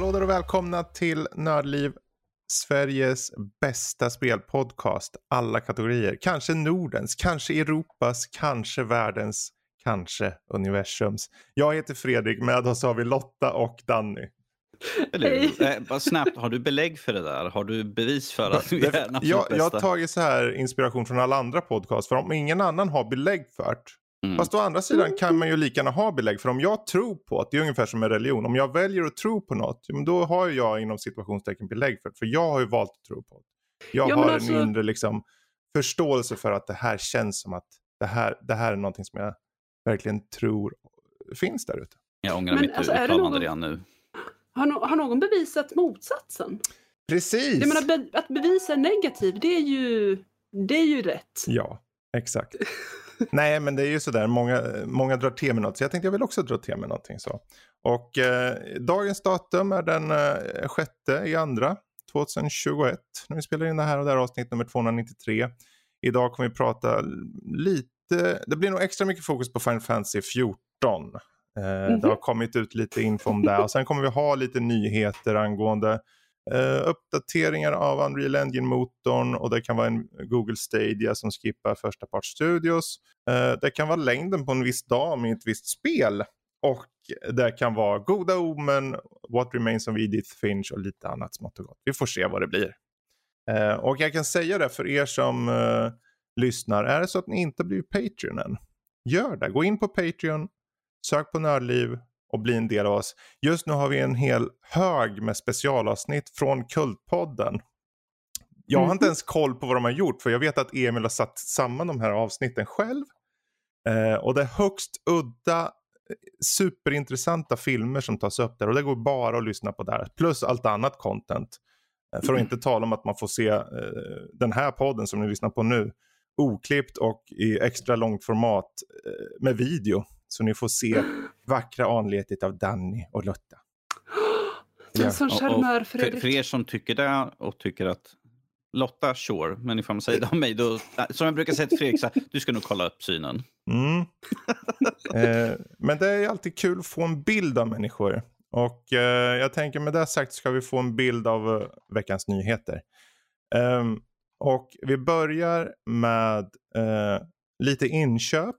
Hallå där och välkomna till Nördliv, Sveriges bästa spelpodcast. Alla kategorier. Kanske Nordens, kanske Europas, kanske världens, kanske universums. Jag heter Fredrik, med oss har vi Lotta och Danny. Eller bara snabbt, har du belägg för det där? Har du bevis för att du är den absolut jag, jag har bästa? tagit så här inspiration från alla andra podcast. För om ingen annan har belägg för det. Mm. Fast å andra sidan kan man ju lika gärna ha belägg. För om jag tror på att det är ungefär som en religion. Om jag väljer att tro på något. då har ju jag inom situationstecken belägg för det. För jag har ju valt att tro på det. Jag Ja, har alltså- en inre liksom, förståelse för att det här känns som att det här, det här är någonting som jag verkligen tror finns där ute. Jag ångrar Men mitt alltså, är det uttalande någon- redan nu. Har, no har någon bevisat motsatsen? Precis! Jag menar, be att bevisa negativ, det är ju, det är ju rätt. Ja, exakt. Nej, men det är ju sådär. Många, många drar till med något. Så jag tänkte jag vill också dra till med någonting. Så. Och eh, dagens datum är den eh, sjätte i andra 2021. När vi spelar in det här och det här är avsnitt nummer 293. Idag kommer vi prata lite, det blir nog extra mycket fokus på Final Fantasy 14. Eh, Det har kommit ut lite info om det och sen kommer vi ha lite nyheter angående Uh, uppdateringar av Unreal Engine-motorn och det kan vara en Google Stadia som skippar första part studios. Uh, det kan vara längden på en viss dag med ett visst spel. Och det kan vara goda omen, What Remains of Edith Finch och lite annat smått och gott. Vi får se vad det blir. Uh, och jag kan säga det för er som lyssnar. Är det så att ni inte blivit Patreon än, gör det. Gå in på Patreon, sök på Nördliv och bli en del av oss. Just nu har vi en hel hög med specialavsnitt från Kultpodden. Jag har inte Mhm. ens koll på vad de har gjort för jag vet att Emil har satt samman de här avsnitten själv. Eh, och det är högst udda, eh, superintressanta filmer som tas upp där och det går bara att lyssna på där. Plus allt annat content. Eh, för att inte tala om att man får se eh, den här podden som ni lyssnar på nu oklippt och i extra långt format eh, med video. Så ni får se vackra anletet av Danny och Lotta. En Ja. sån charmör, För, Fredrik. för er som tycker det och tycker att Lotta, sure, men ifall man säger det om mig, då, som jag brukar säga till Fredrik, så här, du ska nog kolla upp synen. Mm. eh, men det är alltid kul att få en bild av människor. Och eh, jag tänker med det sagt ska vi få en bild av eh, veckans nyheter. Ehm, och vi börjar med eh, lite inköp.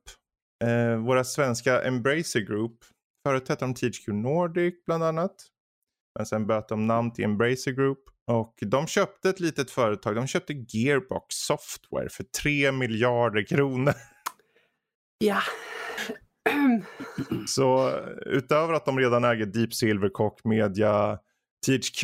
Eh, våra svenska Embracer Group. Förut hette de THQ Nordic bland annat. Men sen bytte de namn till Embracer Group. Och de köpte ett litet företag. De köpte Gearbox Software för 3 miljarder kronor. Ja. Så utöver att de redan äger Deep Silver, Koch Media, THQ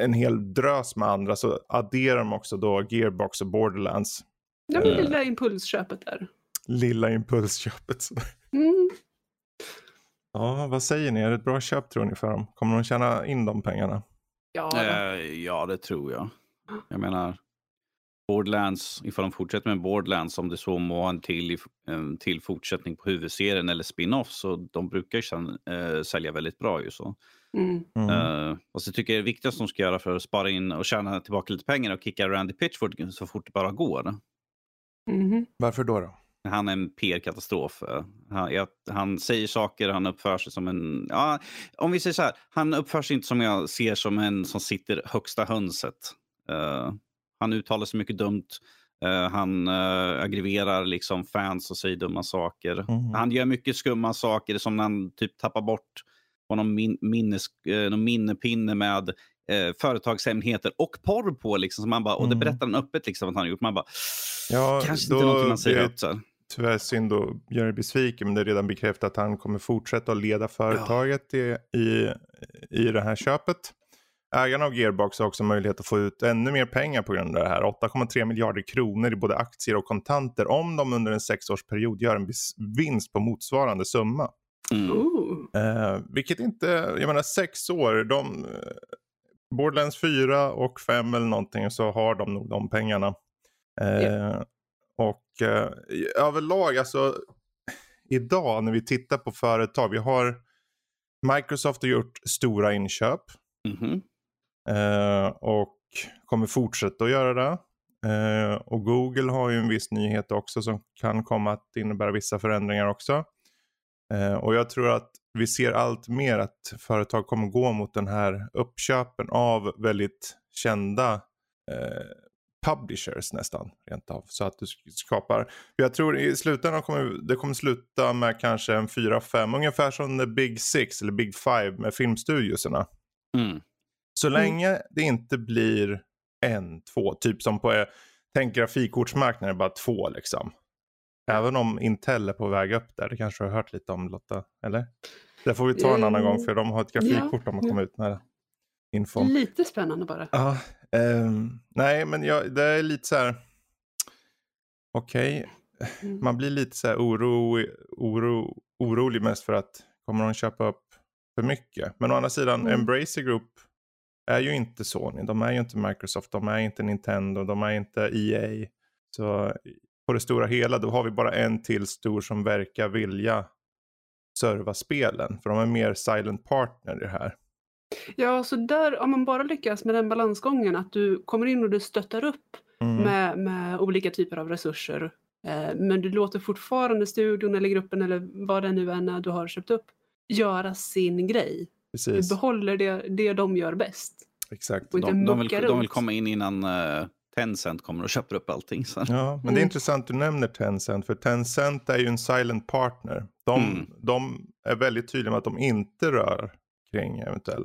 en hel drös med andra så adderar de också då Gearbox och Borderlands. Ja, men Eh. lilla impulsköpet där. Lilla impulsköpet. Mm. Ja, vad säger ni? Är det ett bra köp tror ni för dem? Kommer de tjäna in de pengarna? Ja. Eh, ja, det tror jag. Jag menar, Borderlands, ifall de fortsätter med Borderlands, om det så må ha en till, en till fortsättning på huvudserien eller spin-off, så de brukar ju sen, eh, sälja väldigt bra ju så. Mm. Mm. Eh, och så tycker jag det viktigaste de ska göra för att spara in och tjäna tillbaka lite pengar och kicka Randy Pitchford så fort det bara går. Mhm. Varför då? då? Han är en PR-katastrof. Eh, Han, han säger saker, han uppför sig som en... Ja, om vi säger så här, han uppför sig inte som jag ser som en som sitter högsta hönset. Eh, han uttalar sig mycket dumt. Eh, han uh, aggravarar liksom fans och säger dumma saker. Mhm. Han gör mycket skumma saker som när han typ tappar bort på någon, min, minnes, eh, någon minnepinne med eh, företagshemligheter och porr på. Liksom, så man bara, Och det Mm. berättar han öppet liksom, att han har gjort. Man bara, Ja, kanske inte någonting man säger ut. Så. Tyvärr synd att göra dig besviken men det är redan bekräftat att han kommer fortsätta att leda företaget i, i, i det här köpet. Ägarna av Gearbox har också möjlighet att få ut ännu mer pengar på grund av det här. 8,3 miljarder kronor i både aktier och kontanter om de under en sexårsperiod gör en vinst på motsvarande summa. Mm. Eh, vilket inte, jag menar sex år, de, Borderlands 4 och 5 eller någonting så har de nog de pengarna. Eh, Och eh, i- överlag, alltså idag när vi tittar på företag, vi har Microsoft har gjort stora inköp Mhm. eh, och kommer fortsätta att göra det. Och Google har ju en viss nyhet också som kan komma att innebära vissa förändringar också. Eh, och jag tror att Vi ser allt mer att företag kommer gå mot den här uppköpen av väldigt kända eh, publishers nästan rent av. Så att du skapar, jag tror i slutändan kommer det kommer sluta med kanske en 4-5, ungefär som the big six eller big five med filmstudioserna. Mm. Så länge det inte blir en, två, typ som på, eh, tänk grafikkortsmarknaden, bara två liksom. Även om Intel är på väg upp där, det kanske du har hört lite om Lotta, eller? Det får vi ta en annan gång för de har ett grafikkort Ja, de har kommit ut med info. Lite spännande bara. Ja, ehm, nej men jag, det är lite så här. Okej, Mm. man blir lite så här oro, oro, orolig mest för att kommer de köpa upp för mycket. Men å andra sidan, Mm. Embracer Group är ju inte Sony, de är ju inte Microsoft, de är inte Nintendo, de är inte EA. Så på det stora hela då har vi bara en till stor som verkar vilja serva spelen. För de är mer silent partner i det här. Ja, så där, om man bara lyckas med den balansgången, att du kommer in och du stöttar upp Mm. med, med olika typer av resurser. Eh, men du låter fortfarande studion eller gruppen eller vad det nu är du har köpt upp göra sin grej. Du Precis, behåller det, det de gör bäst. exakt. De, de, vill, de vill komma in innan uh, Tencent kommer och köper upp allting. Så. Ja, men det är Mm. intressant du nämner Tencent. För Tencent är ju en silent partner. De, Mm. de är väldigt tydliga med att de inte rör kring eventuell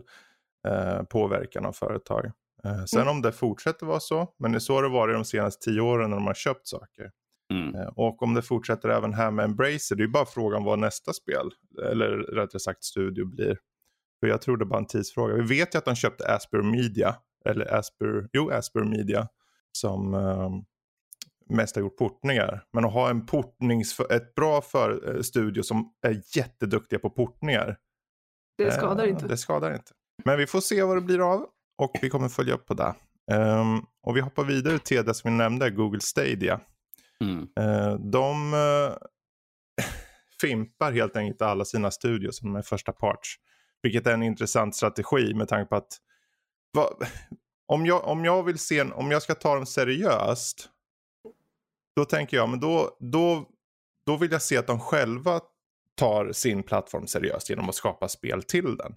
eh, påverkan av företag. Eh, sen Mm. om det fortsätter vara så, men det är så det varit de senaste tio åren när de har köpt saker. Mm. Eh, och om det fortsätter även här med Embracer, det är ju bara frågan vad nästa spel, eller rättare sagt studio blir. För jag tror det är bara en tidsfråga. Vi vet ju att de köpte Asper Media, eller Asper, jo Asper Media, som eh, mest har gjort portningar. Men att ha en portnings, ett bra för, eh, studio som är jätteduktiga på portningar. Det skadar eh, inte. Det skadar inte. Men vi får se vad det blir av och vi kommer följa upp på det. Ehm, och vi hoppar vidare till det som vi nämnde, Google Stadia. Mm. Eh, de eh, fimpar helt enkelt alla sina studios som är första parts. Vilket är en intressant strategi med tanke på att vad, om, jag, om jag vill se, en- om jag ska ta dem seriöst. Då tänker jag, men då, då, då vill jag se att de själva tar sin plattform seriöst genom att skapa spel till den.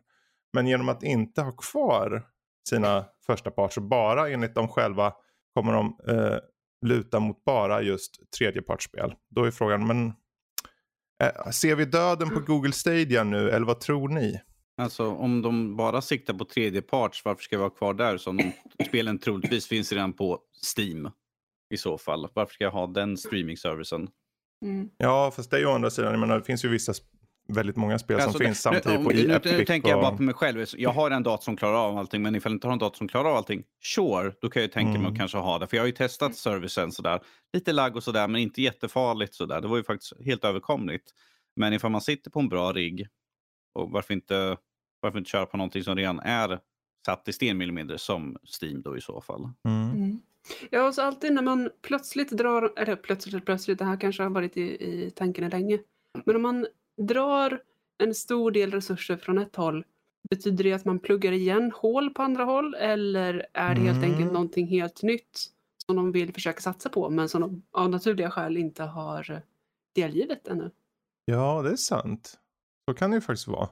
Men genom att inte ha kvar sina första parts och bara enligt dem själva kommer de eh, luta mot bara just tredjepartsspel. Då är frågan, men eh, ser vi döden på Google Stadia nu eller vad tror ni? Alltså om de bara siktar på tredje parts, varför ska vi vara kvar där? Som de, spelen troligtvis finns redan på Steam i så fall. Varför ska jag ha den streaming-servicen? Mm. Ja, fast det är ju å andra sidan, jag menar, det finns ju vissa, väldigt många spel Alltså, som det- finns samtidigt nu, på nu, Epic. nu tänker jag bara på mig själv. Jag har en dator som klarar av allting, men ifall jag inte har en dator som klarar av allting, sure, då kan jag ju tänka mig Mm. att kanske ha det. För jag har ju testat servicen sådär. Lite lagg och sådär, men inte jättefarligt sådär. Det var ju faktiskt helt överkomligt. Men ifall man sitter på en bra rigg, och varför inte, varför inte köra på någonting som redan är satt i sten mer eller mindre, som Steam då i så fall. Mm. Mm. Ja, och så alltid när man plötsligt drar, eller plötsligt, plötsligt, det här kanske har varit i, i tanken länge. Men om man drar en stor del resurser från ett håll, betyder det att man pluggar igen hål på andra håll? Eller är det helt Mm. enkelt någonting helt nytt som de vill försöka satsa på, men som de av naturliga skäl inte har delgivet ännu? Ja, det är sant. Så kan det ju faktiskt vara.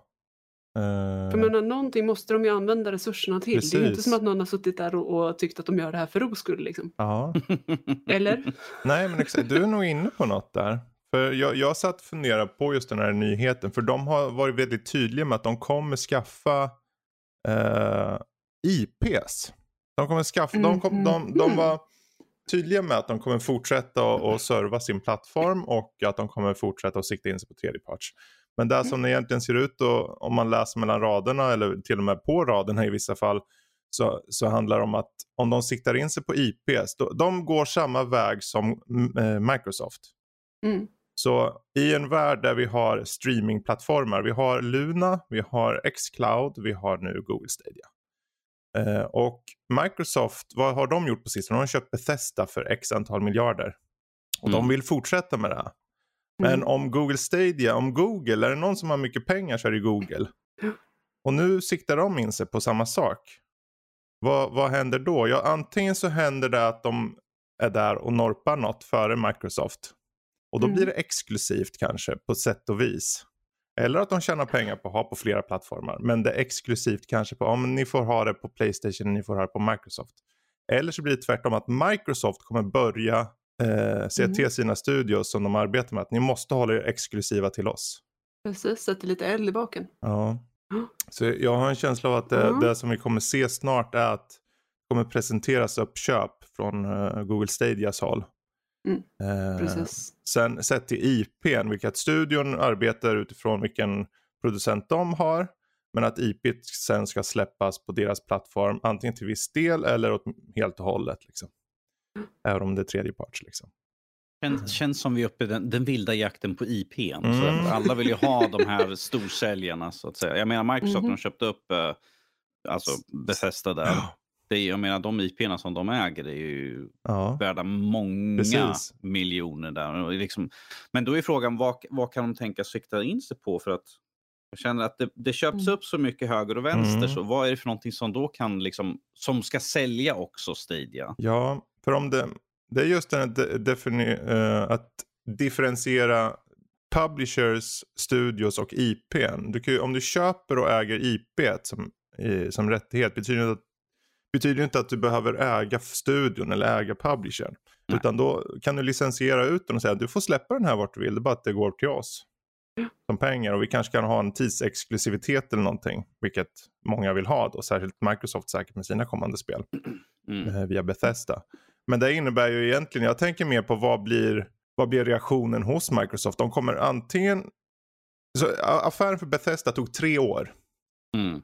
Eh, För jag menar, någonting måste de ju använda resurserna till. Det är ju inte Precis. som att någon har suttit där och, och tyckt att de gör det här för ro skull. Liksom. ja. Eller? Nej, men exakt. Du är nog inne på något där. För jag, jag satt och funderade på just den här nyheten. För de har varit väldigt tydliga med att de kommer skaffa eh, IPs. De kommer skaffa, de, kom, de, de Mhm. var tydliga med att de kommer fortsätta att att serva sin plattform och att de kommer fortsätta att sikta in sig på tredjeparts. Men det som det egentligen ser ut då, om man läser mellan raderna eller till och med på raderna i vissa fall, så, så handlar det om att om de siktar in sig på IPs, då, de går samma väg som mm, eh, Microsoft. Mm. Så i en värld där vi har streamingplattformar, vi har Luna, vi har Xcloud, vi har nu Google Stadia. Eh, och Microsoft, vad har de gjort på sistone? De har köpt Bethesda för x antal miljarder. Och Mm. de vill fortsätta med det. Men Mm. om Google Stadia, om Google, är det någon som har mycket pengar så är det Google. Och nu siktar de in sig på samma sak. Vad, vad händer då? Ja, antingen så händer det att de är där och norpar något före Microsoft. Och då Mm. blir det exklusivt kanske på sätt och vis. Eller att de tjänar pengar på att ha på flera plattformar. Men det är exklusivt kanske på, ja men ni får ha det på Playstation, ni får ha det på Microsoft. Eller så blir det tvärtom att Microsoft kommer börja eh, se Mm. till sina studios som de arbetar med att ni måste hålla er exklusiva till oss. Precis, sätter lite eld i baken. Ja. Mm. Så jag har en känsla av att det, Mm. det som vi kommer se snart är att det kommer presenteras uppköp från eh, Google Stadias håll. Mm. Eh. Sen sett till IPn, vilket studion arbetar utifrån vilken producent de har. Men att IP sen ska släppas på deras plattform antingen till viss del eller åt, helt och hållet. Liksom. Även om det är tredjeparts. Liksom. Känns, känns som vi är uppe i den, den vilda jakten på IPn. Mm. Så alla vill ju ha de här storsäljarna så att säga. Jag menar Microsoft, Mhm. de köpte upp eh, alltså Bethesda där. Det är, jag menar de IPn som de äger är ju Ja. värda många Precis. miljoner där. Liksom, men då är frågan vad, vad kan de tänka sikta in sig på? För att jag känner att det, det köps Mm. upp så mycket höger och vänster. Mm. Så vad är det för någonting som då kan liksom, som ska sälja också Stadia? Ja, för om det, det är just den eh, att differentiera publishers, studios och IPn. Du kan om du köper och äger IP som, i, som rättighet betyder det, att, betyder inte att du behöver äga studion eller äga publishern. Nej. Utan då kan du licensiera ut den och säga att du får släppa den här vart du vill, det är bara att det går till oss. Som pengar och vi kanske kan ha en tidsexklusivitet eller någonting. Vilket många vill ha då, särskilt Microsoft säkert med sina kommande spel Mm. eh, via Bethesda. Men det innebär ju egentligen, jag tänker mer på vad blir, vad blir reaktionen hos Microsoft? De kommer antingen, så affären för Bethesda tog tre år. Mm.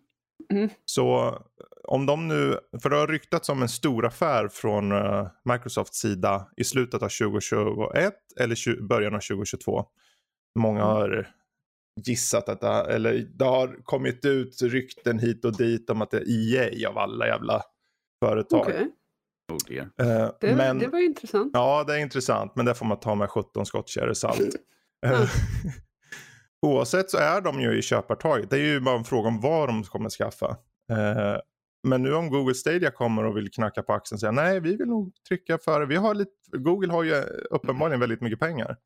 Så om de nu, för det har ryktats om en stor affär från eh, Microsofts sida i slutet av 2021 eller början av 2022. Många Mm. har gissat att det, eller det har kommit ut rykten hit och dit om att det är EA av alla jävla företag. Okej, Eh, det, men, det var ju intressant. Ja, det är intressant, men det får man ta med 17 skottkärror salt. Eh, Oavsett så är de ju i köpartaget. Det är ju bara en fråga om vad de kommer skaffa. Eh, men nu om Google Stadia kommer och vill knacka på axeln och säga nej, vi vill nog trycka för vi har lite, Google har ju uppenbarligen väldigt mycket pengar.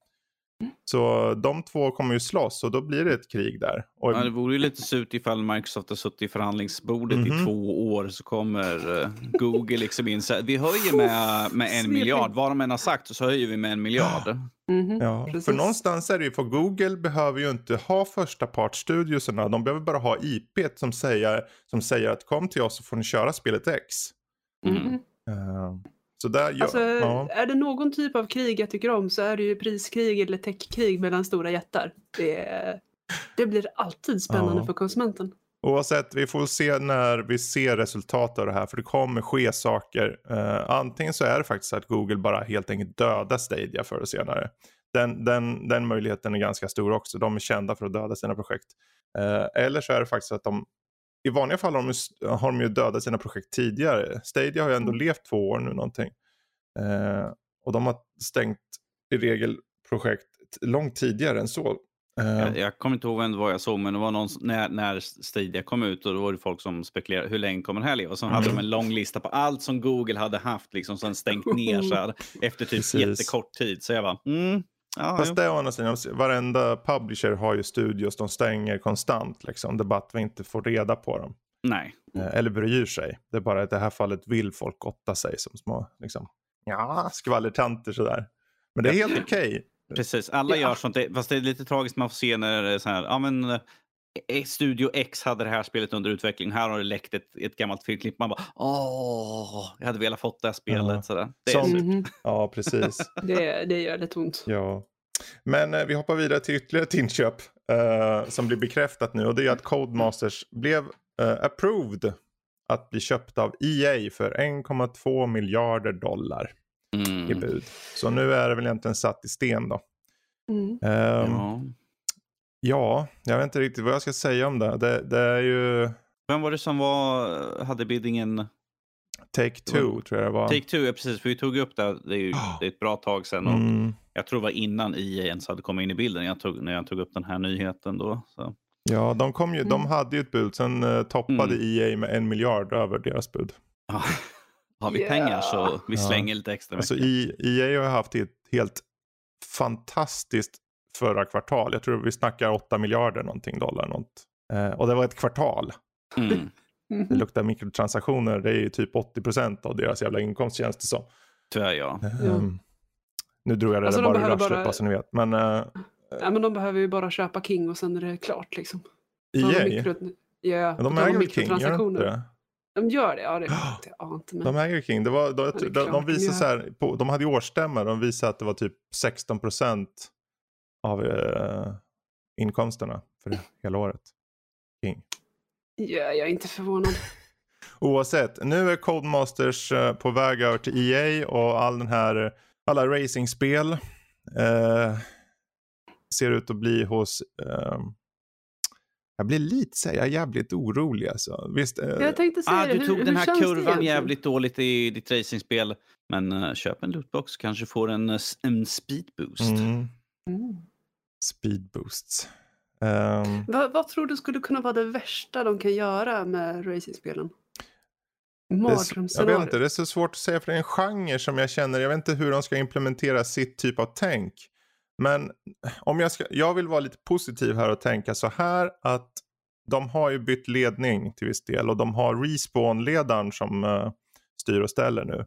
Så de två kommer ju slåss och då blir det ett krig där. Och, Ja, det vore ju lite surt ifall Microsoft har suttit i förhandlingsbordet i Mhm. två år så kommer eh, Google liksom in så här, vi höjer med, med en miljard. Vad de än har sagt så höjer vi med en miljard. Mhm, Ja, precis. för någonstans är det ju, för Google behöver ju inte ha första partsstudiosarna. De behöver bara ha IP som säger, som säger att kom till oss så får ni köra spelet X. Mm. Mhm. Eh, så där, ja, Alltså, ja. är det någon typ av krig jag tycker om så är det ju priskrig eller techkrig mellan stora jättar. Det, det blir alltid spännande Ja. för konsumenten. Oavsett, vi får se när vi ser resultat av det här. För det kommer ske saker. Eh, antingen så är det faktiskt att Google bara helt enkelt dödar Stadia förr och senare. Den, den, den möjligheten är ganska stor också. De är kända för att döda sina projekt. Eh, eller så är det faktiskt att de i vanliga fall har de, ju- har de ju dödat sina projekt tidigare. Stadia har ju ändå Mm. levt två år nu någonting. Eh, och de har stängt i regel projekt långt tidigare än så. Eh, Jag, jag kommer inte ihåg vem det var jag såg, men det var någon, när, när Stadia kom ut och då var det folk som spekulerade hur länge kommer det här leva? Och så hade Mm. de en lång lista på allt som Google hade haft, liksom, som stängt ner så här, efter typ Precis. jättekort tid. Så jag bara, mm, ja, Fast jo. det är å andra sidan, varenda publisher har ju studios de stänger konstant. Liksom. Det är bara att vi inte får reda på dem. nej. Eh, Eller bryr sig. Det är bara att i det här fallet vill folk gotta sig som små liksom, ja, skvallertanter sådär. Men det är helt okej. Precis, alla Ja. gör sånt. Fast det är lite tragiskt man får se när det är så här, ja men Studio X hade det här spelet under utveckling. Här har det läckt ett, ett gammalt filmklipp. Man bara, åh, jag hade velat fått det här spelet. Ja. Sådär. Det är Som- surt. Mhm. Ja, precis. Det, det gör lite ont. ja. Men eh, vi hoppar vidare till ytterligare ett inköp eh, som blir bekräftat nu. Och det är att Codemasters blev eh, approved att bli köpta av EA för 1,2 miljarder dollar i Mm. bud. Så nu är det väl egentligen satt i sten då. Mm. Ehm, Ja. Ja, jag vet inte riktigt vad jag ska säga om det. Det, det är ju Vem var det som var, hade biddingen? Take-Two tror jag det var. Take-Two, ja precis. För vi tog upp det, det är ju det är ett bra tag sedan. Och Mm, Jag tror det var innan EA ens hade kommit in i bilden jag tog, när jag tog upp den här nyheten. Då, så. ja, de, kom ju, de Mm. hade ju ett bud. Sen uh, toppade Mm. EA med en miljard över deras bud. Ja. Har vi Ja. pengar så vi Ja. slänger lite extra Alltså mycket. I- EA har haft ett helt fantastiskt förra kvartal. Jag tror vi snackar 8 miljarder någonting dollar. Något. Eh, och det var ett kvartal. Mm. Det Mhm. luktar mikrotransaktioner. Det är ju typ 80% av deras jävla inkomst känns det som. Tyvärr ja. Ehm, nu drog jag det Alltså, där de bara ur behöver arslet bara- så ni vet. Men uh, Ja, men de behöver ju bara köpa King och sen är det klart liksom. De EA, mikro- Ja, de på tal om äger väl King, gör de inte mikrotransaktioner. det? De gör det, ja det ja, inte. Men... De äger King. Det var, de, det är de, de de visade så här, på, de hade ju årsstämma, de visade att det var typ 16% av eh, inkomsterna för hela året. King. Ja, jag är inte förvånad. Oavsett, nu är Codemasters eh, på väg över till EA och all den här, alla racingspel eh, ser ut att bli hos eh, jag blir lite så här, jag är jävligt orolig alltså. Visst, eh, Jag tänkte säga Ah, du hur, tog hur den här kurvan jävligt dåligt i ditt racingspel. Men eh, köp en lootbox, kanske får en, eh, en speedboost. mm, Mm. Speed boosts. Ehm, Vad, vad tror du skulle kunna vara det värsta de kan göra med racingspelen? Jag vet inte, det är så svårt att säga för det är en genre som jag känner, jag vet inte hur de ska implementera sitt typ av tänk. Men om jag, ska, jag vill vara lite positiv här och tänka så här att de har ju bytt ledning till viss del och de har Respawn-ledaren som uh, styr och ställer nu.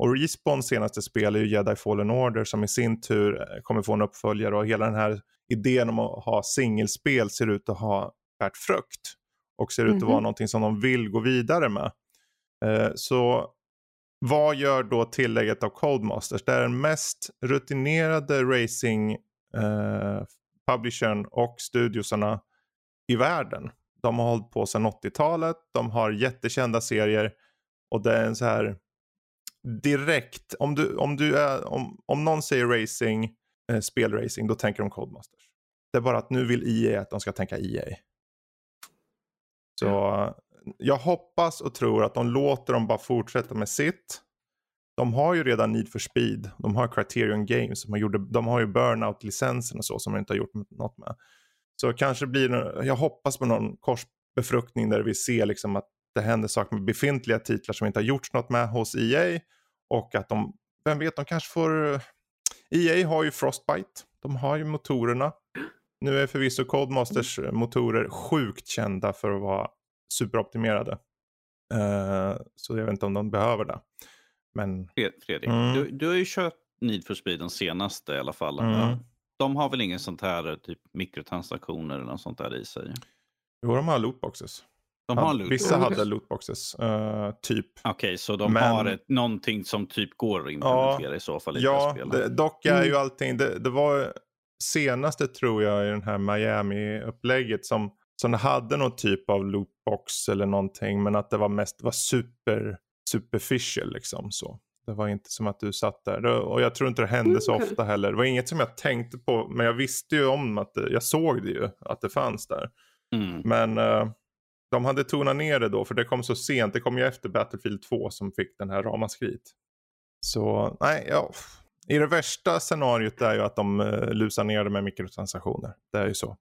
Och Respawns senaste spel är ju Jedi Fallen Order som i sin tur eh, kommer få en uppföljare och hela den här idén om att ha singelspel ser ut att ha bärt frukt. Och ser ut att Mhm. vara någonting som de vill gå vidare med. Eh, Så vad gör då tillägget av Codemasters? Det är den mest rutinerade racing eh, publishern och studiosarna i världen. De har hållit på sedan 80-talet, de har jättekända serier och det är en så här direkt, om, du, om, du är, om, om någon säger racing, eh, spelracing, då tänker de Codemasters. Det är bara att nu vill EA att de ska tänka EA. Så jag hoppas och tror att de låter dem bara fortsätta med sitt. De har ju redan Need for Speed, de har Criterion Games, de har, gjorde, de har ju Burnout-licensen och så som de inte har gjort något med. Så kanske blir det, jag hoppas på någon korsbefruktning där vi ser liksom att det händer saker med befintliga titlar som inte har gjorts något med hos EA. Och att de, vem vet, de kanske får... EA har ju Frostbite, de har ju motorerna. Nu är förvisso Codemasters motorer sjukt kända för att vara superoptimerade. Eh, så jag vet inte om de behöver det. Men Fred- Fredrik, Mm. du, du har ju kört Need for Speed den senaste i alla fall. Mm. De har väl ingen sånt här typ mikrotransaktioner eller något sånt där i sig? jo, de har lootboxes. De Ja, har loot. Vissa boxes. hade lootboxes, eh, typ. Okej, så de Men- har ett, någonting som typ går att implementera i så fall i Ja, det dock är ju Mm. allting, det, det var senaste tror jag i den här Miami-upplägget som, som hade någon typ av lootbox eller någonting men att det var mest var super, superficial liksom så. Det var inte som att du satt där och jag tror inte det hände så Mm, ofta heller. Det var inget som jag tänkte på men jag visste ju om att det, jag såg det ju att det fanns där. Mm. Men eh, de hade tonat ner det då för det kom så sent. Det kom ju efter Battlefield 2 som fick den här ramaskrit. Så nej, ja. I det värsta scenariot är ju att de uh, lusar ner det med mikrotransaktioner. Det är ju så.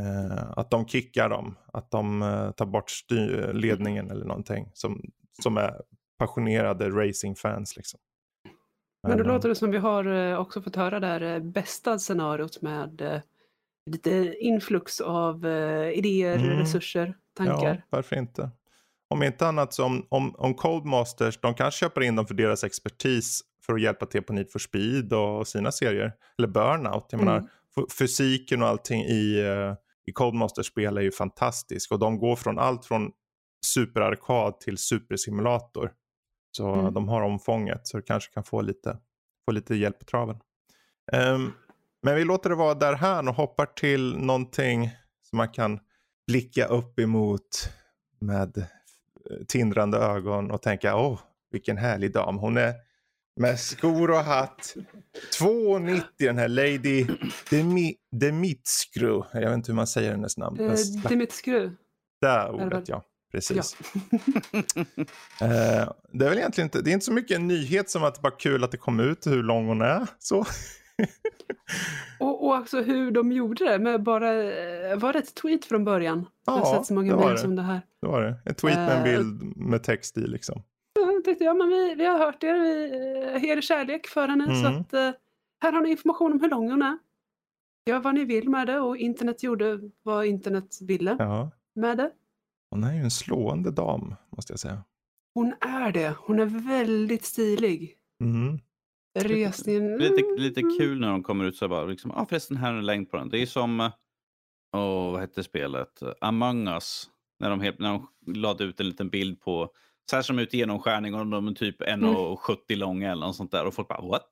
Eh, att de kickar dem. Att de eh, tar bort styr- ledningen eller någonting. Som, som är passionerade racingfans liksom. Men då låter det som vi har också fått höra det eh, bästa scenariot med lite influx av eh, idéer, Mm. resurser, tankar. Ja, varför inte? Om inte annat så om, om, om Codemasters, de kanske köper in dem för deras expertis för att hjälpa till på Need for Speed och sina serier. Eller Burnout. Jag Mm. menar, fysiken och allting i, uh, i Codemasters-spel är ju fantastisk. Och de går från allt från superarkad till supersimulator. Så Mm. de har omfånget så du kanske kan få lite, få lite hjälp på traven. Ehm, men vi låter det vara där här och hoppar till någonting som man kan blicka upp emot med tindrande ögon och tänka åh vilken härlig dam. Hon är med skor och hatt. 2,90 den här Lady Demi, Demitskru. Jag vet inte hur man säger hennes namn. Eh, slapp- där väl- ordet ja. Precis. Ja. Eh, det är väl egentligen inte, det är inte så mycket en nyhet som att det bara kul att det kom ut hur lång hon är. Så. Och, och också hur de gjorde det med bara, eh, var det ett tweet från början? jag har Ja, sett så många det var det. om det här. Det var det. En tweet med en Eh, bild med text i liksom. Jag ja men vi, vi har hört er, vi, eh, er kärlek för henne så Mm. att eh, här har ni information om hur lång hon är. Gör vad ni vill med det och internet gjorde vad internet ville Ja. med det. Hon är ju en slående dam, måste jag säga. Hon är det. Hon är väldigt stilig. Mm. Resningen... Lite, lite kul när de kommer ut så bara liksom, ah, förresten här är en länk på den. Det är som, åh vad hette spelet, Among us. När de, helt, när de lade ut en liten bild på, så här som ut genomskärning och de är typ 1,70 långa eller något sånt där. Och folk bara what?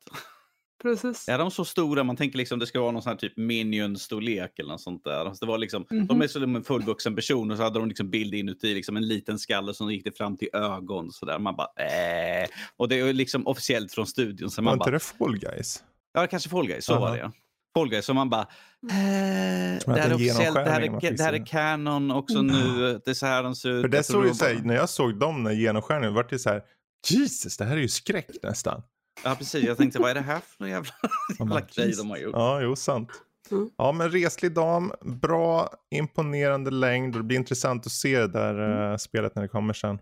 Precis. Är de så stora? Man tänker liksom det ska vara någon sån här typ minion-storlek eller något sånt där. Alltså det var liksom, Mhm. De är som en fullvuxen person och så hade de liksom bild inuti, liksom en liten skalle som gick det fram till ögon. Så där. Man bara äh. Och det är liksom officiellt från studion. Så Var man inte bara, det Fall Guys? Ja, kanske Fall Guys, så Aha. var det ja. Fall Guys, så man bara... Eh, det här är officiellt, det här är, det här är canon också nu, det är så här de ser ut. För det såg ju så här, när jag såg dem, när genomskärningen, vart det så här, Jesus, det här är ju skräck nästan. Ja, precis. Jag tänkte, vad är det här för någon jävla, jävla grej de har gjort? Ja, jo, sant. Mm. Ja, men reslig dam, bra, imponerande längd. Det blir intressant att se det där eh, spelet när det kommer sen.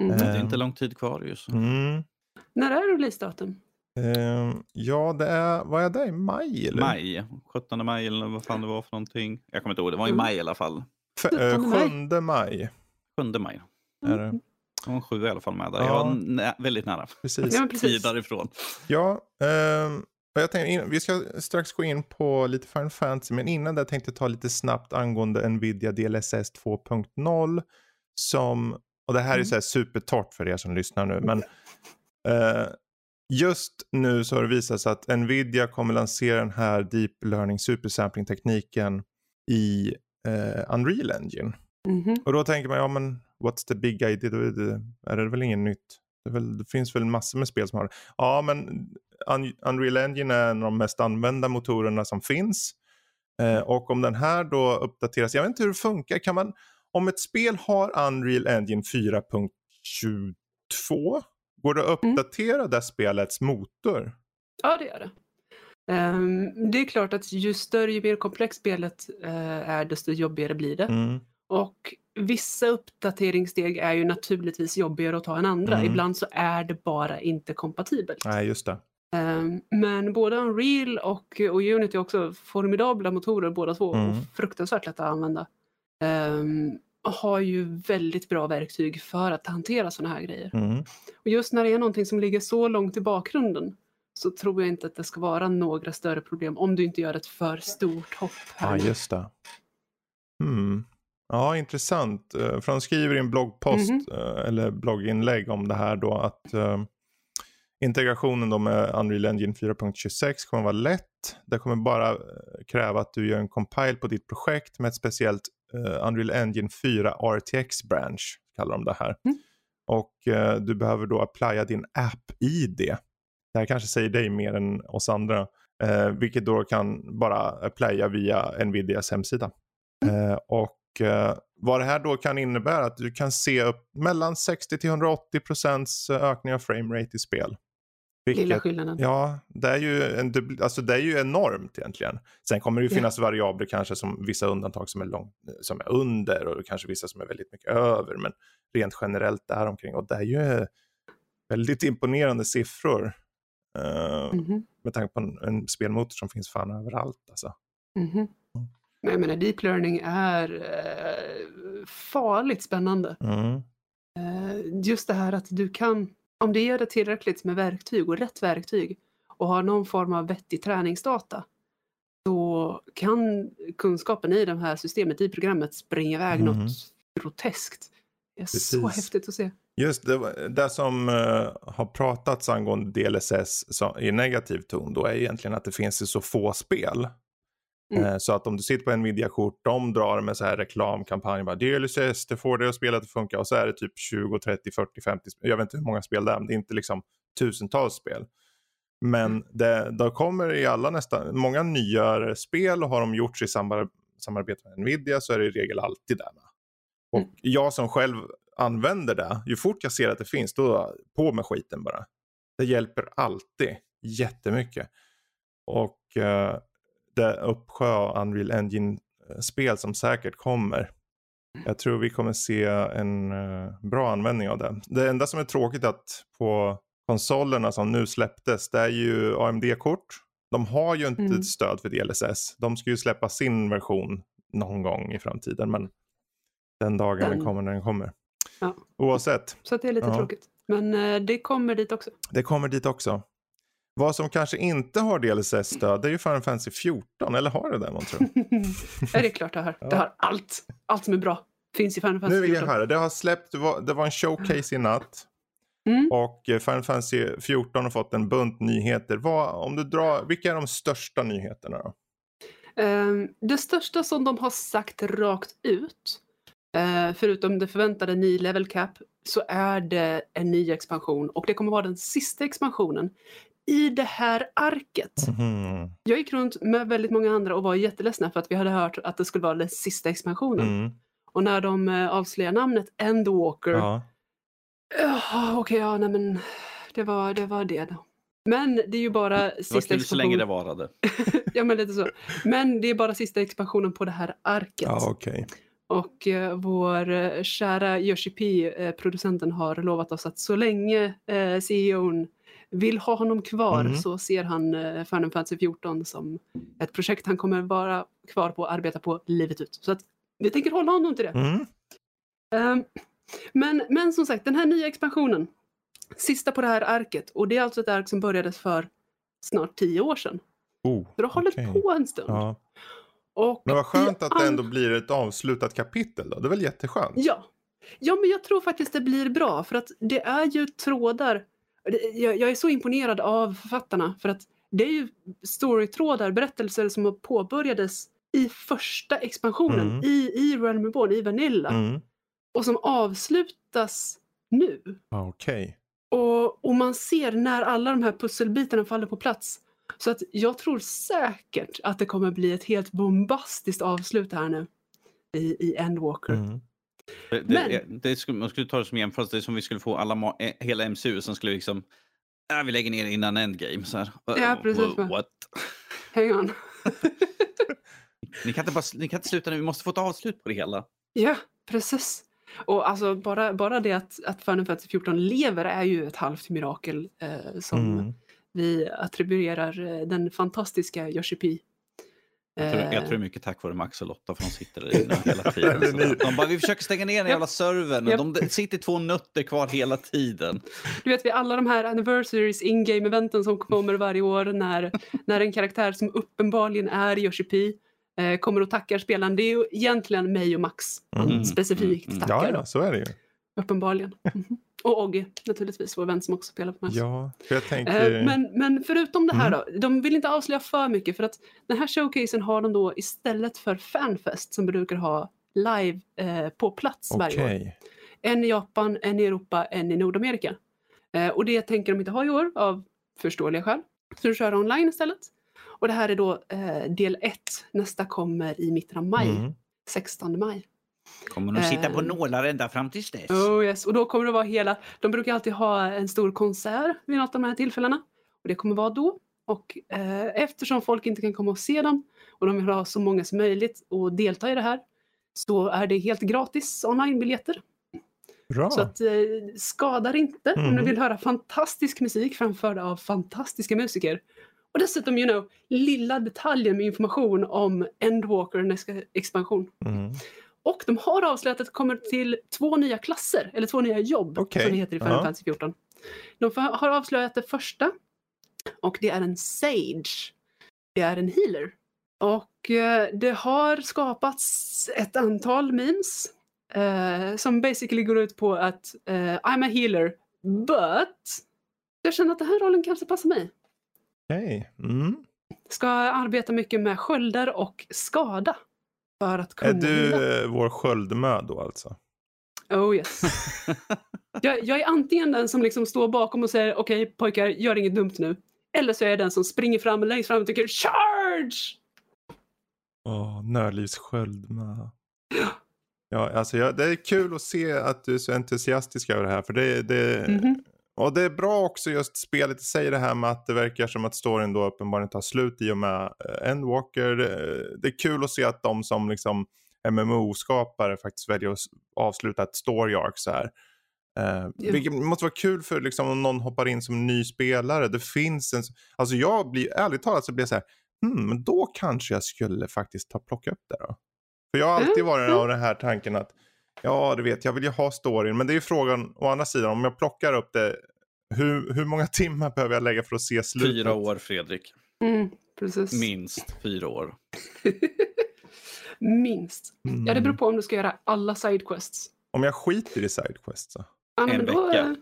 Mm. Det Eh, är inte lång tid kvar ju. Så. Mm. När är releasedatum? Eh, ja, det är, vad är det, i maj? Eller? Maj, 17 maj eller vad fan det var för någonting. Jag kommer inte ihåg, det var i Mm. maj i alla fall. F- eh, 17 maj. 7 maj 7 maj. är det. En sju i alla fall med där. Ja. Jag var nä- väldigt nära. Precis. Ja, därifrån. Ja, och jag tänkte, in- vi ska strax gå in på lite Final Fantasy, men innan det tänkte jag ta lite snabbt angående Nvidia DLSS 2.0. Som, och det här är Mm. så här supertorrt för er som lyssnar nu, men eh, just nu så har det visat sig att Nvidia kommer lansera den här Deep Learning Supersampling tekniken i eh, Unreal Engine. Mhm. Och då tänker man, ja men what's the big idea? Är det, är det väl inget nytt? Det, väl, det finns väl massor med spel som har det. Ja men Un- Unreal Engine är en av de mest använda motorerna som finns. Eh, och om den här då uppdateras, jag vet inte hur det funkar, kan man, om ett spel har Unreal Engine 4.22, går det att Mm. uppdatera det spelets motor? Ja, det gör det. Ehm, det är klart att ju större, ju mer komplext spelet eh, är, desto jobbigare blir det. Mm. Och vissa uppdateringssteg är ju naturligtvis jobbigare att ta än andra. Mm. Ibland så är det bara inte kompatibelt. Nej, just det. Ehm, men både Unreal och, och Unity är också formidabla motorer båda två Mm. och fruktansvärt lätta att använda. Ehm, har ju väldigt bra verktyg för att hantera sådana här grejer. Mm. Och just när det är någonting som ligger så långt i bakgrunden så tror jag inte att det ska vara några större problem om du inte gör ett för stort hopp här. Ja, just det. Hmm. Ja, intressant. Eh, För de skriver i en bloggpost Mhm. eh, eller blogginlägg om det här då att eh, integrationen då med Unreal Engine 4.26 kommer vara lätt. Det kommer bara kräva att du gör en compile på ditt projekt med ett speciellt Unreal Engine 4 RTX branch, kallar de det här. Mm. Och du behöver då applya din app-id. Det här kanske säger dig mer än oss andra. Eh, vilket då kan bara applya via Nvidias hemsida. Eh, och vad det här då kan innebära att du kan se upp mellan 60 till 180 procents ökning av framerate i spel. Lilla Vilket, skillnaden. ja, det är, ju en, alltså det är ju enormt egentligen. Sen kommer det ju finnas variabler kanske som vissa undantag som är, lång, som är under och kanske vissa som är väldigt mycket över. Men rent generellt där omkring och det är ju väldigt imponerande siffror. eh, Mhm, med tanke på en, en spelmotor som finns fan överallt. Alltså. mhm. Men jag menar, deep learning är eh, farligt spännande. Mm. Eh, just det här att du kan, om du ger det tillräckligt med verktyg och rätt verktyg och har någon form av vettig träningsdata då kan kunskapen i det här systemet, i programmet, springa iväg Mhm. något groteskt. Det är så Precis. häftigt att se. Just det, det som eh, har pratats angående DLSS så, i negativ ton då är egentligen att det finns ju så få spel. Mm. Eh, så att om du sitter på en Nvidia-kort, de drar med så här reklamkampanjer, bara DLSS, det får det att spela att funka och så är det typ 20, 30, 40, 50, spel. jag vet inte hur många spel det är, men det är inte liksom tusentals spel. Men Mm. det, det kommer i alla nästan, många nyare spel och har de gjorts i samar, samarbete med Nvidia så är det i regel alltid där med. Och Mm. jag som själv använder det, ju fort jag ser att det finns, då på med skiten bara. Det hjälper alltid jättemycket. Och eh, det uppsjö av Unreal Engine-spel som säkert kommer. Jag tror vi kommer se en eh, bra användning av det. Det enda som är tråkigt att på konsolerna som nu släpptes, det är ju AMD-kort. De har ju inte Mm. stöd för DLSS. De ska ju släppa sin version någon gång i framtiden. Men den dagen den Den. kommer när den kommer. Ja. Oavsett, Så det är lite Ja. tråkigt. Men eh, det kommer dit också. det kommer dit också. Vad som kanske inte har DLSS-stöd det är ju Final Fantasy 14. Eller har det det man tror? ja, det är klart det har. Det Ja. har allt. Allt som är bra finns i Final Nu Fantasy vill jag 14. höra. Det har släppt, det var, det var en showcase i natt. Mm. Och eh, Final Fantasy 14 har fått en bunt nyheter. Vad, om du drar, vilka är de största nyheterna då? Ehm, det största som de har sagt rakt ut, eh, förutom det förväntade ny level cap, så är det en ny expansion och det kommer vara den sista expansionen i det här arket. Mhm. Jag gick runt med väldigt många andra och var jätteledsna för att vi hade hört att det skulle vara den sista expansionen. Mm. Och när de eh, avslöjar namnet Endwalker, Ja. Jaha, okej, ja, nej men det var, det var det då. Men det är ju bara var sista kul så länge det expansionen. varade. ja, men lite så. Men det är bara sista expansionen på det här arket. Ja, okej. Och eh, vår eh, kära Yoshi P, eh, producenten, har lovat oss att så länge eh, CEOn vill ha honom kvar Mhm. så ser han eh, Final Fantasy 14 som ett projekt han kommer vara kvar på och arbeta på livet ut. Så att vi tänker hålla honom till det. Mm. Ehm, men, men som sagt, den här nya expansionen, sista på det här arket, och det är alltså ett ark som började för snart tio år sedan. Oh, Så det har hållit okej. på en stund. Ja. Och Men vad skönt att det ändå blir ett avslutat kapitel då. Det är väl jätteskönt? Ja. ja, men jag tror faktiskt det blir bra för att det är ju trådar. Jag, jag är så imponerad av författarna för att det är ju storytrådar, berättelser som påbörjades i första expansionen, Mm. i, i Realm Reborn, i Vanilla, Mm. och som avslutas nu. Ja, Okej. Och, och man ser när alla de här pusselbitarna faller på plats. Så att jag tror säkert att det kommer bli ett helt bombastiskt avslut här nu i, i Endwalker. Mm. Det, det, Men- det skulle, man skulle ta det som jämförelse, det är som vi skulle få alla, eh, hela MCU som skulle liksom, äh, vi lägger ner innan Endgame. Så här. Ja, precis. Wha- What? Hang on. Ni kan, inte bara, ni kan inte sluta nu, vi måste få ett avslut på det hela. Ja, precis. Och alltså bara, bara det att, att Final Fantasy 14 lever är ju ett halvt mirakel eh, som Mm. vi attribuerar eh, den fantastiska Yoshi P. Jag tror, jag Eh, tror det är mycket tack vare Max och Lotta för de sitter där inne hela tiden. De bara, vi försöker stänga ner den jävla servern. Och De sitter två nötter kvar hela tiden. Du vet, vid alla de här anniversaries, in-game eventen som kommer varje år när, när en karaktär som uppenbarligen är Yoshi P eh, kommer och tackar spelaren. Det är ju egentligen mig och Max Mm, specifikt mm, mm. tackar. Ja, ja, så är det ju. Uppenbarligen. Mhm. Och Ogge naturligtvis, vår vän som också spelar på Max. Ja, för jag tänker... Eh, Men, men förutom det här Mm. då, de vill inte avslöja för mycket för att den här showcasen har de då istället för Fanfest som brukar ha live eh, på plats varje år. En i Japan, en i Europa, en i Nordamerika. Eh, och det tänker de inte ha i år av förståeliga skäl. Så de kör online istället. Och det här är då eh, del 1. Nästa kommer i mitten av maj, Mm. 16 maj. Kommer de sitta på Eh. nålar ända fram tills dess? Oh yes, och då kommer det vara hela, de brukar alltid ha en stor konsert vid något av de här tillfällena. Och det kommer vara då. Och eh, eftersom folk inte kan komma och se dem och de vill ha så många som möjligt och delta i det här så är det helt gratis onlinebiljetter. Bra. Så att, eh, skadar inte om Mhm. du vill höra fantastisk musik framförd av fantastiska musiker. Och dessutom, you know, lilla detaljer med information om Endwalker nästa expansion. Mm. Och de har avslöjat att det kommer till två nya klasser, eller två nya jobb, Okej, som det heter i Final ja. Fantasy 14. De har avslöjat det första, och det är en Sage. Det är en healer. Och eh, det har skapats ett antal memes eh, som basically går ut på att eh, I'm a healer, but jag känner att den här rollen kanske passar mig. Okej. Mm. Ska arbeta mycket med sköldar och skada. För att kunna Är du vår sköldmö då alltså? Oh yes. jag, jag är antingen den som liksom står bakom och säger okej pojkar, gör inget dumt nu. Eller så är jag den som springer fram längst fram och tycker charge! Åh, Nördlivs sköldmö. Ja, alltså jag, det är kul att se att du är så entusiastisk över det här. För det, det, Mhm. Och det är bra också just spelet i sig det här med att det verkar som att storyn då uppenbarligen tar slut i och med uh, Endwalker. Eh, det är kul att se att de som liksom MMO-skapare faktiskt väljer att avsluta ett story arc så här. Uh, vilket måste vara kul för liksom, om någon hoppar in som ny spelare. Det finns en... Alltså jag blir, ärligt talat så blir jag så här, hmm, då kanske jag skulle faktiskt ta plocka upp det då. För jag har alltid mm, varit mm. av den här tanken att, ja du vet, jag vill ju ha storyn. Men det är ju frågan, å andra sidan, om jag plockar upp det, hur, hur många timmar behöver jag lägga för att se slutet? Fyra år Fredrik. Mm, precis. Minst fyra år. Minst. Mm. Ja, det beror mm. på om du ska göra alla sidequests. Om jag skiter i sidequests så? Ja, en då, vecka?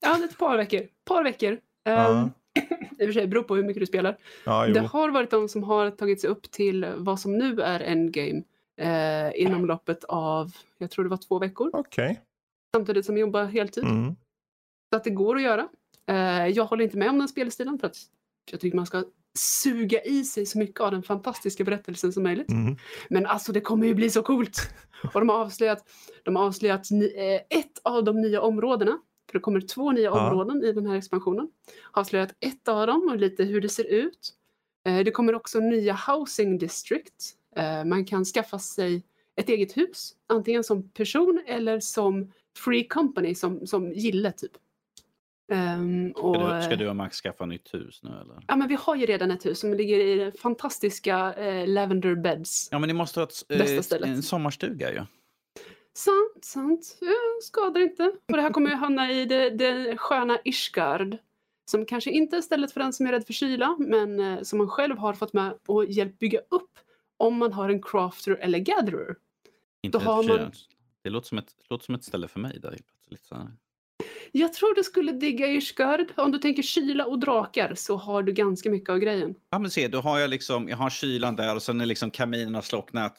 Ja, ett par veckor. par veckor. Um, I och för sig, beror på hur mycket du spelar. Ja, det har varit de som har tagit sig upp till vad som nu är endgame eh, inom loppet av, jag tror det var två veckor. Okay. Samtidigt som jag jobbar heltid. Mm. Så att det går att göra. Eh, jag håller inte med om den spelstilen för att jag tycker man ska suga i sig så mycket av den fantastiska berättelsen som möjligt. Mm. Men alltså det kommer ju bli så coolt! Och de har avslöjat, de har avslöjat eh, ett av de nya områdena. För det kommer två nya ja. områden i den här expansionen. Har avslöjat ett av dem och lite hur det ser ut. Eh, det kommer också nya housing district. Eh, man kan skaffa sig ett eget hus, antingen som person eller som free company, som, som gille typ. Um, och, ska, du, ska, du, och Max skaffa nytt hus nu eller? Ja men vi har ju redan ett hus som ligger i fantastiska eh, Lavender Beds. Ja men ni måste ha ett, eh, en sommarstuga ju. Ja. Sant, sant. Ja, skadar inte. Och det här kommer ju hamna i det, det sköna Ishgard. Som kanske inte är stället för den som är rädd för kyla men eh, som man själv har fått med och hjälpt bygga upp om man har en crafter eller gatherer. Inte Då har man... Det låter som, ett, låter som ett ställe för mig där. Lite så här. Jag tror du skulle digga Yrskard. Om du tänker kyla och drakar så har du ganska mycket av grejen. Ja men se, då har jag liksom, jag har kylan där och sen är liksom kaminerna slocknat.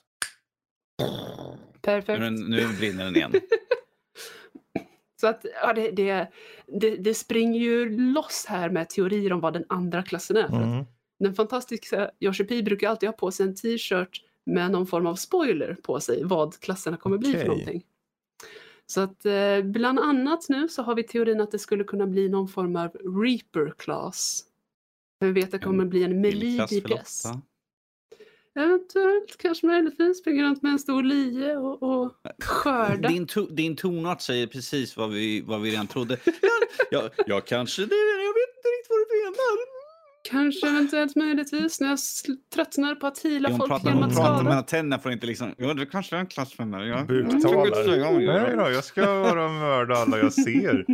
Perfekt. Nu, nu brinner den igen. Så att ja, det, det, det, det, springer ju loss här med teorier om vad den andra klassen är. Mm. Den fantastiska Yoshi brukar alltid ha på sig en t-shirt med någon form av spoiler på sig vad klasserna kommer okay. bli för någonting. Så att eh, bland annat nu så har vi teorin att det skulle kunna bli någon form av Reaper class. Vi vet att det kommer bli en melee DPS. Eventuellt, kanske möjligtvis, springa runt med en stor lie och, och skörda. Din, to, din tonart säger precis vad vi, vad vi redan trodde. Ja, ja, ja kanske det, jag vet inte riktigt vad du menar. Kanske eventuellt möjligtvis när jag tröttnar på att hila folk pratar, genom att skada. Hon pratar mellan tänderna för att inte liksom, ja det kanske är en klass för mig. Ja. Buktalar. Nej då, jag ska vara mörda alla jag ser.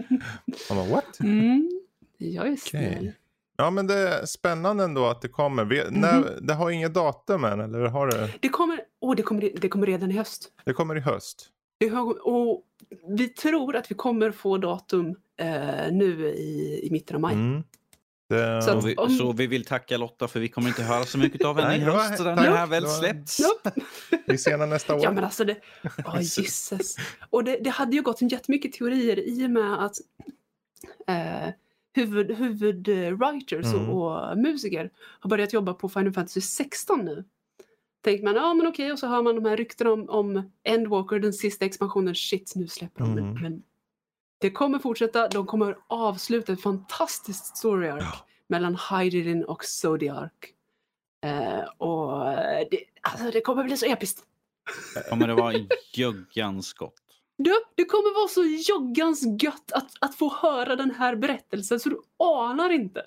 Man bara, what? Mm, jag är snäll. Okay. Ja men det är spännande ändå att det kommer. Vi, mm. när, det har inget datum än eller har det? Det kommer, oh, det kommer, det kommer redan i höst. Det kommer i höst? Det har, och vi tror att vi kommer få datum eh, nu i, i mitten av maj. Mm. Det... Så, vi, om... så, vi, vill tacka Lotta för vi kommer inte höra så mycket av henne i höst. Den här väl släppts. vi ser henne nästa år. Ja men alltså det, oh, Jesus. Och det, det, hade ju gått jättemycket teorier i och med att eh, huvud, huvudwriters mm. och, och, musiker har börjat jobba på Final Fantasy 16 nu. Tänker man, ja men okej, och så hör man de här ryktena om, om Endwalker, den sista expansionen, shit nu släpper de mm. men det kommer fortsätta, de kommer avsluta ett fantastiskt story arc ja. mellan Hydrin och Zodiac. Uh, och det, alltså, det kommer bli så episkt. Kommer det vara juggans gott? Du, det kommer vara så joggans gött att, att få höra den här berättelsen så du anar inte.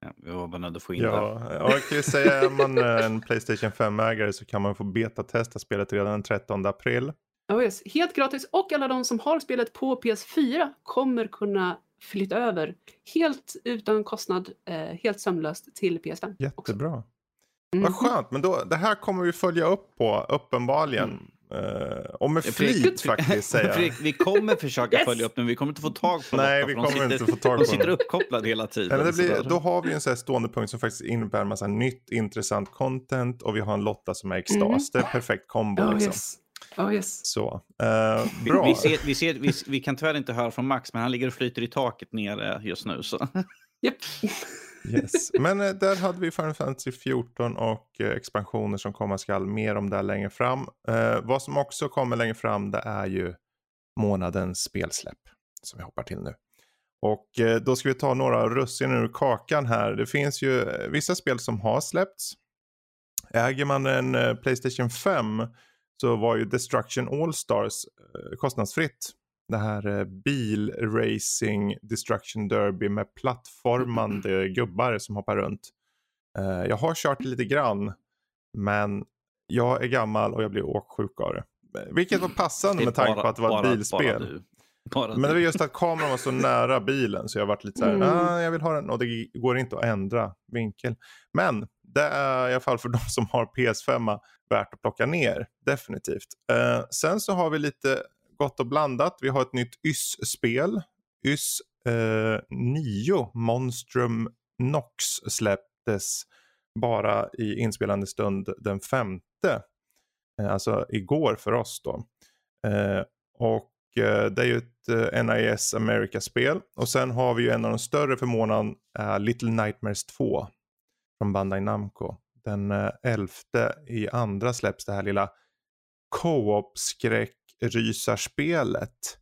Ja, vi var bara nöjda att få in ja, det. jag kan ju säga är man en Playstation 5-ägare så kan man få beta-testa spelet redan den 13 april. Oh yes. Helt gratis och alla de som har spelet på PS4 kommer kunna flytta över helt utan kostnad, eh, helt sömlöst till PS5. Jättebra. Också. Mm. Vad skönt, men då, det här kommer vi följa upp på uppenbarligen. Mm. Uh, och med flit faktiskt säga. vi kommer försöka yes! följa upp men vi kommer inte få tag på Nej, vi kommer sitter, inte få tag på De sitter uppkopplade hela tiden. det blir, då har vi en sån här stående punkt som faktiskt innebär en massa nytt intressant content och vi har en Lotta som är extas. Mm. Det är perfekt kombo. Oh, liksom. yes. Oh, yes. Så, uh, bra. Vi, ser, vi, ser, vi, vi, kan tyvärr inte höra från Max, men han ligger och flyter i taket nere just nu. Så. Yep. yes. Men uh, där hade vi Final Fantasy 14 och uh, expansioner som komma skall. Mer om det längre fram. vad som också kommer längre fram det är ju månadens spelsläpp. Som vi hoppar till nu. Och då ska vi ta några russin ur kakan här. Det finns ju vissa spel som har släppts. Äger man en Playstation 5 så var ju Destruction All-Stars eh, kostnadsfritt Det här eh, bilracing destruction derby med plattformande gubbar som hoppar runt. Eh, jag har kört lite grann men jag är gammal och jag blir åksjuk av det. Vilket var passande med tanke på att det var ett bilspel. Men det var just att kameran var så nära bilen så jag varit lite så här, Mm. ah, jag vill ha den och det går inte att ändra vinkel. Men det är i alla fall för de som har PS5 värt att plocka ner, definitivt. Eh, sen så har vi lite gott och blandat. Vi har ett nytt YS-spel. YS eh, 9, Monstrum Nox släpptes bara i inspelande stund den femte. Eh, alltså igår för oss då. Eh, och eh, det är ju ett eh, NIS America-spel. Och sen har vi ju en av de större för månaden, eh, Little Nightmares 2 från Bandai Namco. Den eh, 11 i andra släpps det här lilla co-op skräckrysarspelet.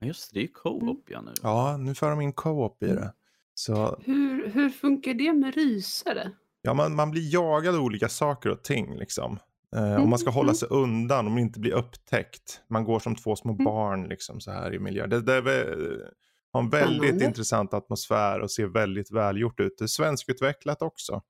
Just det, det är ju co-op ja nu. Ja, nu för de in co-op i det. Så Hur, hur funkar det med rysare? ja, man, man blir jagad av olika saker och ting liksom. Eh, och man ska hålla sig undan om inte bli upptäckt. Man går som två små Mm. barn liksom så här i miljön. Det, det har en väldigt Spännande. intressant atmosfär och ser väldigt välgjort ut. Det är svenskutvecklat också.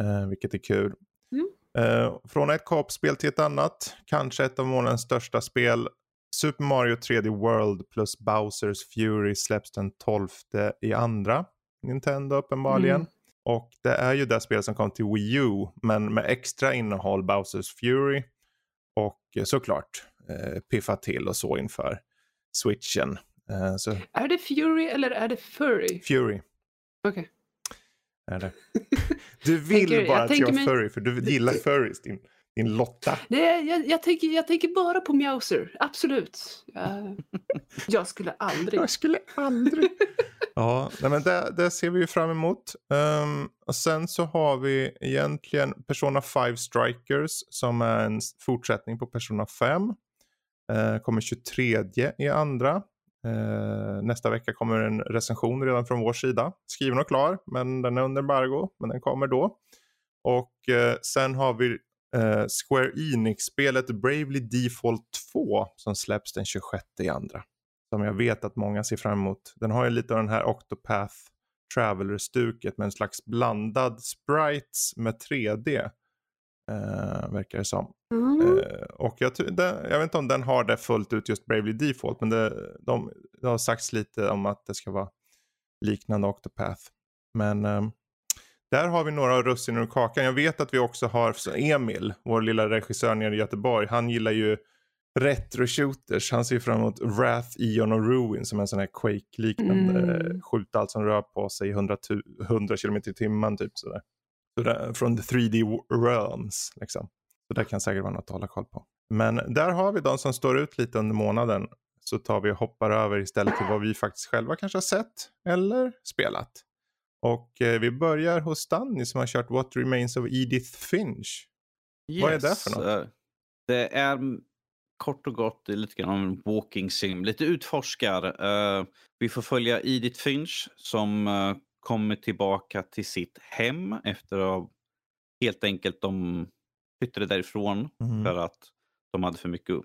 Eh, vilket är kul. Mm. Eh, från ett co-op-spel till ett annat. Kanske ett av månadens största spel. Super Mario 3D World plus Bowsers Fury släpps den 12 i andra. Nintendo uppenbarligen. Mm. Och det är ju det spel som kom till Wii U men med extra innehåll Bowsers Fury. Och eh, såklart eh, piffa till och så inför switchen. Eh, så Är det Fury eller är det Furry? Fury Okej. är det. Du vill Tänker- bara jag att jag är furry för du gillar furries din, din Lotta. Nej, jag, jag, tänker, jag tänker bara på Mjauser. Absolut. Jag, jag skulle aldrig. Jag skulle aldrig. ja, nej, men det, det ser vi ju fram emot. Ehm, och sen så har vi egentligen Persona 5 Strikers som är en fortsättning på Persona 5. Uh, kommer 23 i andra. Eh, nästa vecka kommer en recension redan från vår sida. Skriven och klar, men den är under embargo. Men den kommer då. Och eh, sen har vi eh, Square Enix-spelet Bravely Default 2 som släpps den 26 i andra. Som jag vet att många ser fram emot. Den har ju lite av den här Octopath Traveler-stuket med en slags blandad sprites med 3D. Eh, verkar det som. Mm. Eh, och jag, den, jag vet inte om den har det fullt ut just Bravely Default. Men det, de, det har sagts lite om att det ska vara liknande Octopath. Men ehm, där har vi några av russinen ur kakan. Jag vet att vi också har Emil, vår lilla regissör nere i Göteborg. Han gillar ju retro-shooters. Han ser fram emot Wrath, Eon och Ruin som är en sån här Quake-liknande Mm. mm. skjut allt som rör på sig i 100, tu- 100 km i timmen typ sådär. Där, från the 3D realms liksom. Så det kan säkert vara något att hålla koll på. Men där har vi de som står ut lite under månaden. Så tar vi och hoppar över istället till vad vi faktiskt själva kanske har sett eller spelat. Och eh, vi börjar hos Danny som har kört What Remains of Edith Finch. Vad är det för något? eh, Det är kort och gott lite grann om en walking sim. Lite utforskar. Eh, vi får följa Edith Finch som eh, kommer tillbaka till sitt hem efter att ha- helt enkelt de flyttade därifrån Mm. för att de hade för mycket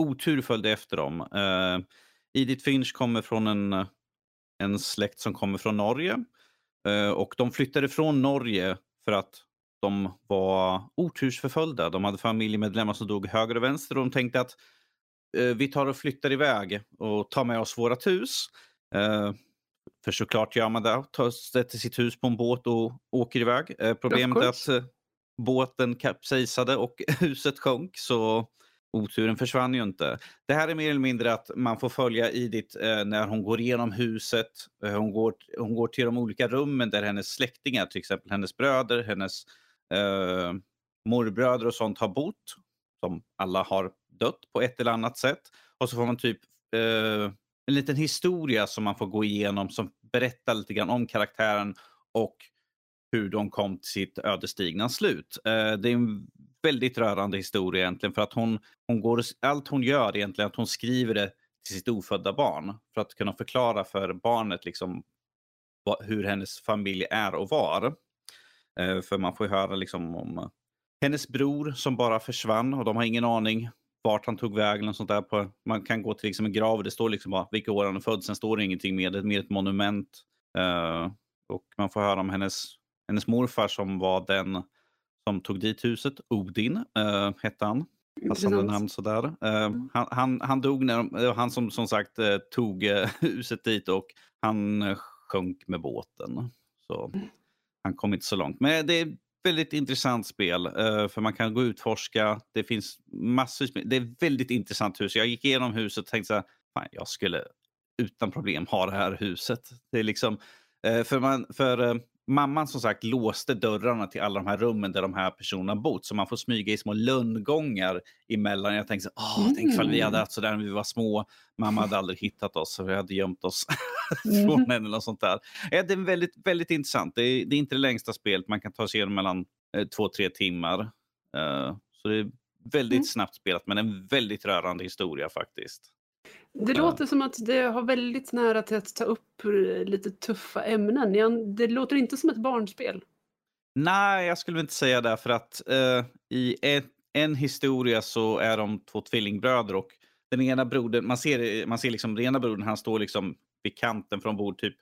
otur följde efter dem. Uh, Edith Finch kommer från en, en släkt som kommer från Norge. Eh, och de flyttade från Norge för att de var otursförföljda. De hade familjemedlemmar som dog höger och vänster och de tänkte att eh, vi tar och flyttar iväg och tar med oss vårat hus. För såklart gör man det. Tar, sätter sitt hus på en båt och åker iväg. Eh, problemet är att eh, båten kapsejsade och huset sjönk så oturen försvann ju inte. Det här är mer eller mindre att man får följa Edith eh, när hon går igenom huset. Eh, hon, går, hon går till de olika rummen där hennes släktingar, till exempel hennes bröder, hennes eh, morbröder och sånt har bott. Som alla har dött på ett eller annat sätt. Och så får man typ eh, en liten historia som man får gå igenom som berättar lite grann om karaktären och hur de kom till sitt ödesdigra slut. Eh, det är en väldigt rörande historia egentligen för att hon, hon går, allt hon gör egentligen är att hon skriver det till sitt ofödda barn för att kunna förklara för barnet liksom vad, hur hennes familj är och var. Eh, för man får ju höra liksom om hennes bror som bara försvann och de har ingen aning vart han tog vägen och sånt där. På, man kan gå till liksom en grav och det står liksom bara vilka år han är född. Sen står det ingenting mer. Det är mer ett monument. Uh, och man får höra om hennes, hennes morfar som var den som tog dit huset. Odin uh, hette han. Passande namn sådär. Uh, mm. han, han, han dog när de, han som som sagt uh, tog huset dit och han sjönk med båten. Så mm. han kom inte så långt. Men det väldigt intressant spel eh, för man kan gå och utforska. Det finns massor. Det är väldigt intressant hus. Jag gick igenom huset och tänkte så här, fan, jag skulle utan problem ha det här huset. Det är liksom, eh, för, man, för eh, mamman som sagt låste dörrarna till alla de här rummen där de här personerna bott. Så man får smyga i små lönngångar emellan. Jag tänkte, Åh, mm. tänk ifall vi hade haft sådär när vi var små. Mamma hade aldrig hittat oss, så vi hade gömt oss mm. från henne. Eller sånt där. Ja, det är väldigt, väldigt intressant. Det är, det är inte det längsta spelet. Man kan ta sig igenom mellan eh, två, tre timmar. Uh, så det är väldigt mm. snabbt spelat, men en väldigt rörande historia faktiskt. Det låter som att det har väldigt nära till att ta upp eh, lite tuffa ämnen. Det låter inte som ett barnspel. Nej, jag skulle inte säga det. För att uh, i en, en, historia så är de två tvillingbröder och den ena brodern, man ser, man ser liksom den ena brodern, han står liksom vid kanten från bord typ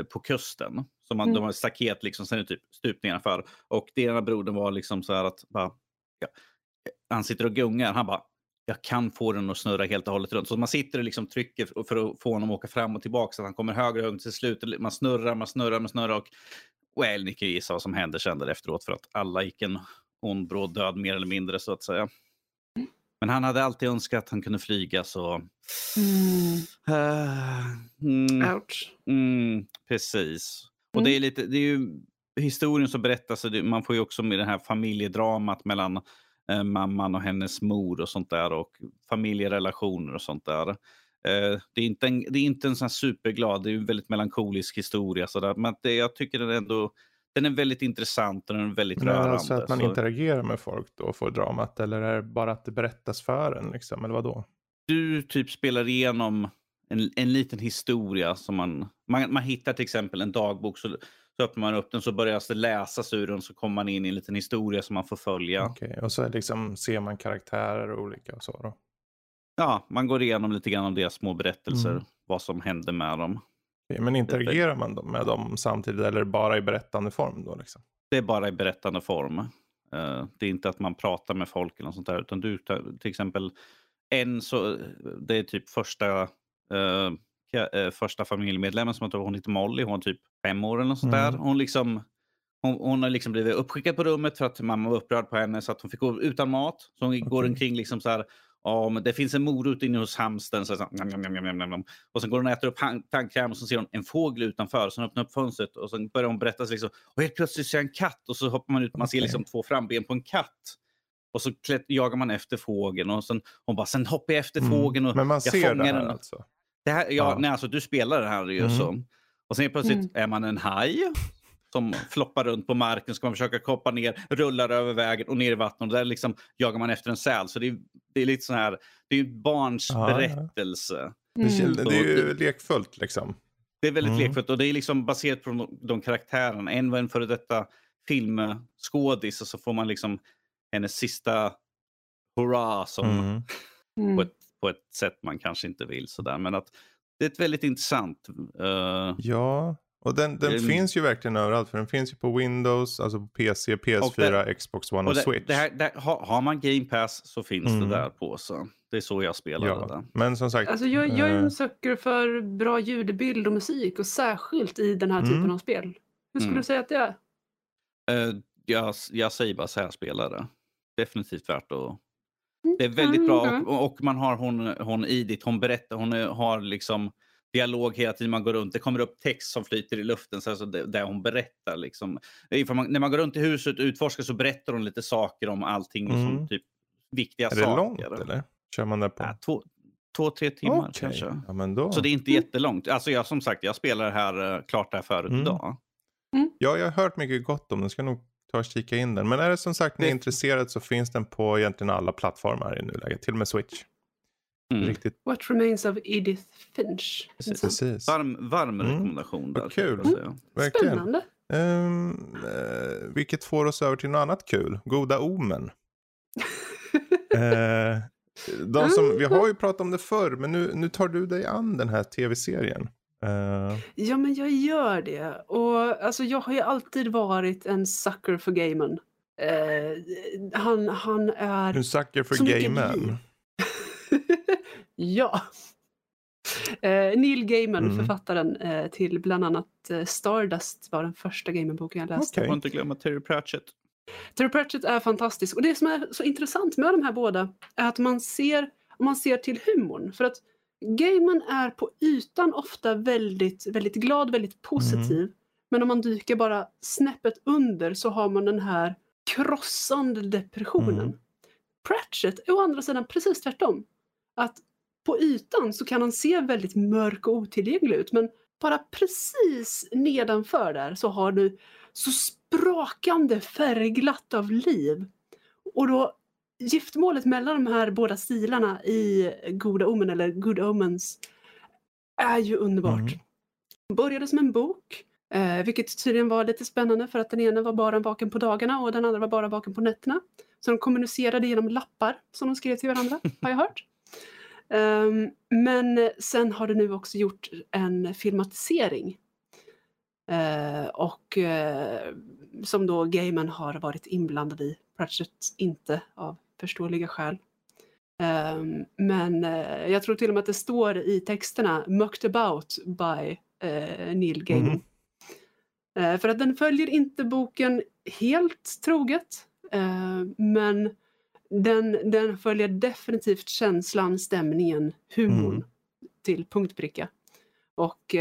eh, på kusten. Så man, mm. De har staket liksom, sen är det typ stupningar för. Och den ena brodern var liksom så här att bara, ja, han sitter och gungar. Han bara, jag kan få den att snurra helt och hållet runt. Så man sitter och liksom trycker för att få honom att åka fram och tillbaka så att han kommer högre och högre till slut. Man snurrar, man snurrar, man snurrar och well, ni kan gissa vad som hände sen efteråt för att alla gick en ond bråd död mer eller mindre så att säga. Men han hade alltid önskat att han kunde flyga så... Mm. Uh, mm, Ouch. Mm, precis. Och det är lite, det är ju historien som berättas, man får ju också med det här familjedramat mellan eh, mamman och hennes mor och sånt där och familjerelationer och sånt där. Eh, det, är inte en, det är inte en sån superglad, det är en väldigt melankolisk historia. Så där, men det, jag tycker den ändå den är väldigt intressant och den är väldigt men rörande. Alltså att man så... interagerar med folk då får dramat eller är det bara att det berättas för en? Liksom, eller vadå? Du typ spelar igenom en, en liten historia som man, man, man hittar till exempel en dagbok så så öppnar man upp den så börjar det läsas ur den så kommer man in i en liten historia som man får följa. Okej, okay, och så liksom, ser man karaktärer och olika och så då? Ja, man går igenom lite grann av deras små berättelser, mm. vad som hände med dem. Okay, men interagerar man med dem samtidigt eller bara i berättande form då? Liksom? Det är bara i berättande form. Uh, det är inte att man pratar med folk eller något sånt där, utan du till exempel en så, det är typ första eh, första familjemedlemmen som jag tror hon heter Molly. Hon är typ fem år eller något sånt mm. där. Hon, liksom, hon, hon, har liksom blivit uppskickad på rummet för att mamma var upprörd på henne så att hon fick gå utan mat. Så hon okay. går omkring liksom så här. Ja, men det finns en morot inne hos hamsten. Så, så, och sen går hon och äter upp tandkräm och så ser hon en fågel utanför. Så hon öppnar upp fönstret och så börjar hon berätta. Liksom, och helt plötsligt ser jag en katt och så hoppar man ut. Man ser liksom två framben på en katt. Och så jagar man efter fågeln och sen, hon bara, sen hoppar jag efter mm. fågeln. Och men man ser det här den. alltså? Det här, ja, ja. Nej, alltså, du spelar det här ju mm. så. Och sen plötsligt mm. är man en haj som floppar runt på marken, ska man försöka koppa ner, rullar över vägen och ner i vattnet. Och där liksom jagar man efter en säl. Så det är, det är lite så här, det är barns ja, berättelse. Mm. Det, det, är ju lekfullt liksom. Det är väldigt mm. lekfullt och det är liksom baserat på de, de karaktärerna. En var en före detta filmskådis och så får man liksom hennes sista hurra som mm. på ett på ett sätt man kanske inte vill. Sådär. Men att det är ett väldigt intressant. Uh... Ja, och den, den mm. finns ju verkligen överallt. För den finns ju på Windows, alltså på PC, PS4, det, Xbox One och, och det, Switch. Det här, det, har, har, man Game Pass så finns mm. det där på. Så. Det är så jag spelar ja, det. Men som sagt. Alltså jag, jag är en eh, sucker för bra ljudbild och musik. Och särskilt i den här typen mm. av spel. Hur skulle mm. du säga att det är? Uh, jag, jag säger bara särspelare. Definitivt värt att det är väldigt bra mm. och, och, man har hon, hon Edith, hon berättar, hon har liksom dialog hela tiden man går runt. Det kommer upp text som flyter i luften så alltså där hon berättar. Liksom. Man, när man går runt i huset och utforskar så berättar hon lite saker om allting. Mm. Som typ viktiga saker. Är det långt eller? Kör man det på? Ja, två, två, tre timmar okay. kanske. Ja, så det är inte jättelångt. Alltså jag som sagt, jag spelar det här eh, klart det här förut mm. idag. Mm. Ja, jag har hört mycket gott om den. Ska nog ta och kika in den. Men är det som sagt ni är intresserad så finns den på egentligen alla plattformar i nuläget. Till och med Switch. Mm. Riktigt. What remains of Edith Finch. Precis. Precis. Varm, varm mm. rekommendation. Där, kul. Mm. Verkligen. Spännande. Um, uh, vilket får oss över till något annat kul. Goda Omen. uh, de som, vi har ju pratat om det förr, men nu, nu tar du dig an den här tv-serien. Uh... Ja, men jag gör det. Och alltså, jag har ju alltid varit en sucker för gamen. Uh, han, han är... En sucker för gamen? ja. Uh, Neil Gaiman, mm. författaren uh, till bland annat uh, Stardust var den första Gaiman-boken jag läste. Okay. Får inte glömma Terry Pratchett. Terry Pratchett är fantastisk och det som är så intressant med de här båda är att man ser, om man ser till humorn. För att Gaiman är på ytan ofta väldigt, väldigt glad, väldigt positiv. Mm. Men om man dyker bara snäppet under så har man den här krossande depressionen. Mm. Pratchett är å andra sidan precis tvärtom. Att på ytan så kan han se väldigt mörk och otillgänglig ut men bara precis nedanför där så har du så sprakande färgglatt av liv. Och då giftmålet mellan de här båda stilarna i Goda Omen eller Good Omens är ju underbart. Mm. Började som en bok, eh, vilket tydligen var lite spännande för att den ena var bara vaken på dagarna och den andra var bara vaken på nätterna. Så de kommunicerade genom lappar som de skrev till varandra, har jag hört. Um, men sen har det nu också gjort en filmatisering. Uh, och uh, som då Gaiman har varit inblandad i, Pratchett inte av förståeliga skäl. Um, men uh, jag tror till och med att det står i texterna “mucked about by Neil Gaiman”. Mm. för att den följer inte boken helt troget, men den, den följer definitivt känslan, stämningen, humorn mm. till punktbricka. Och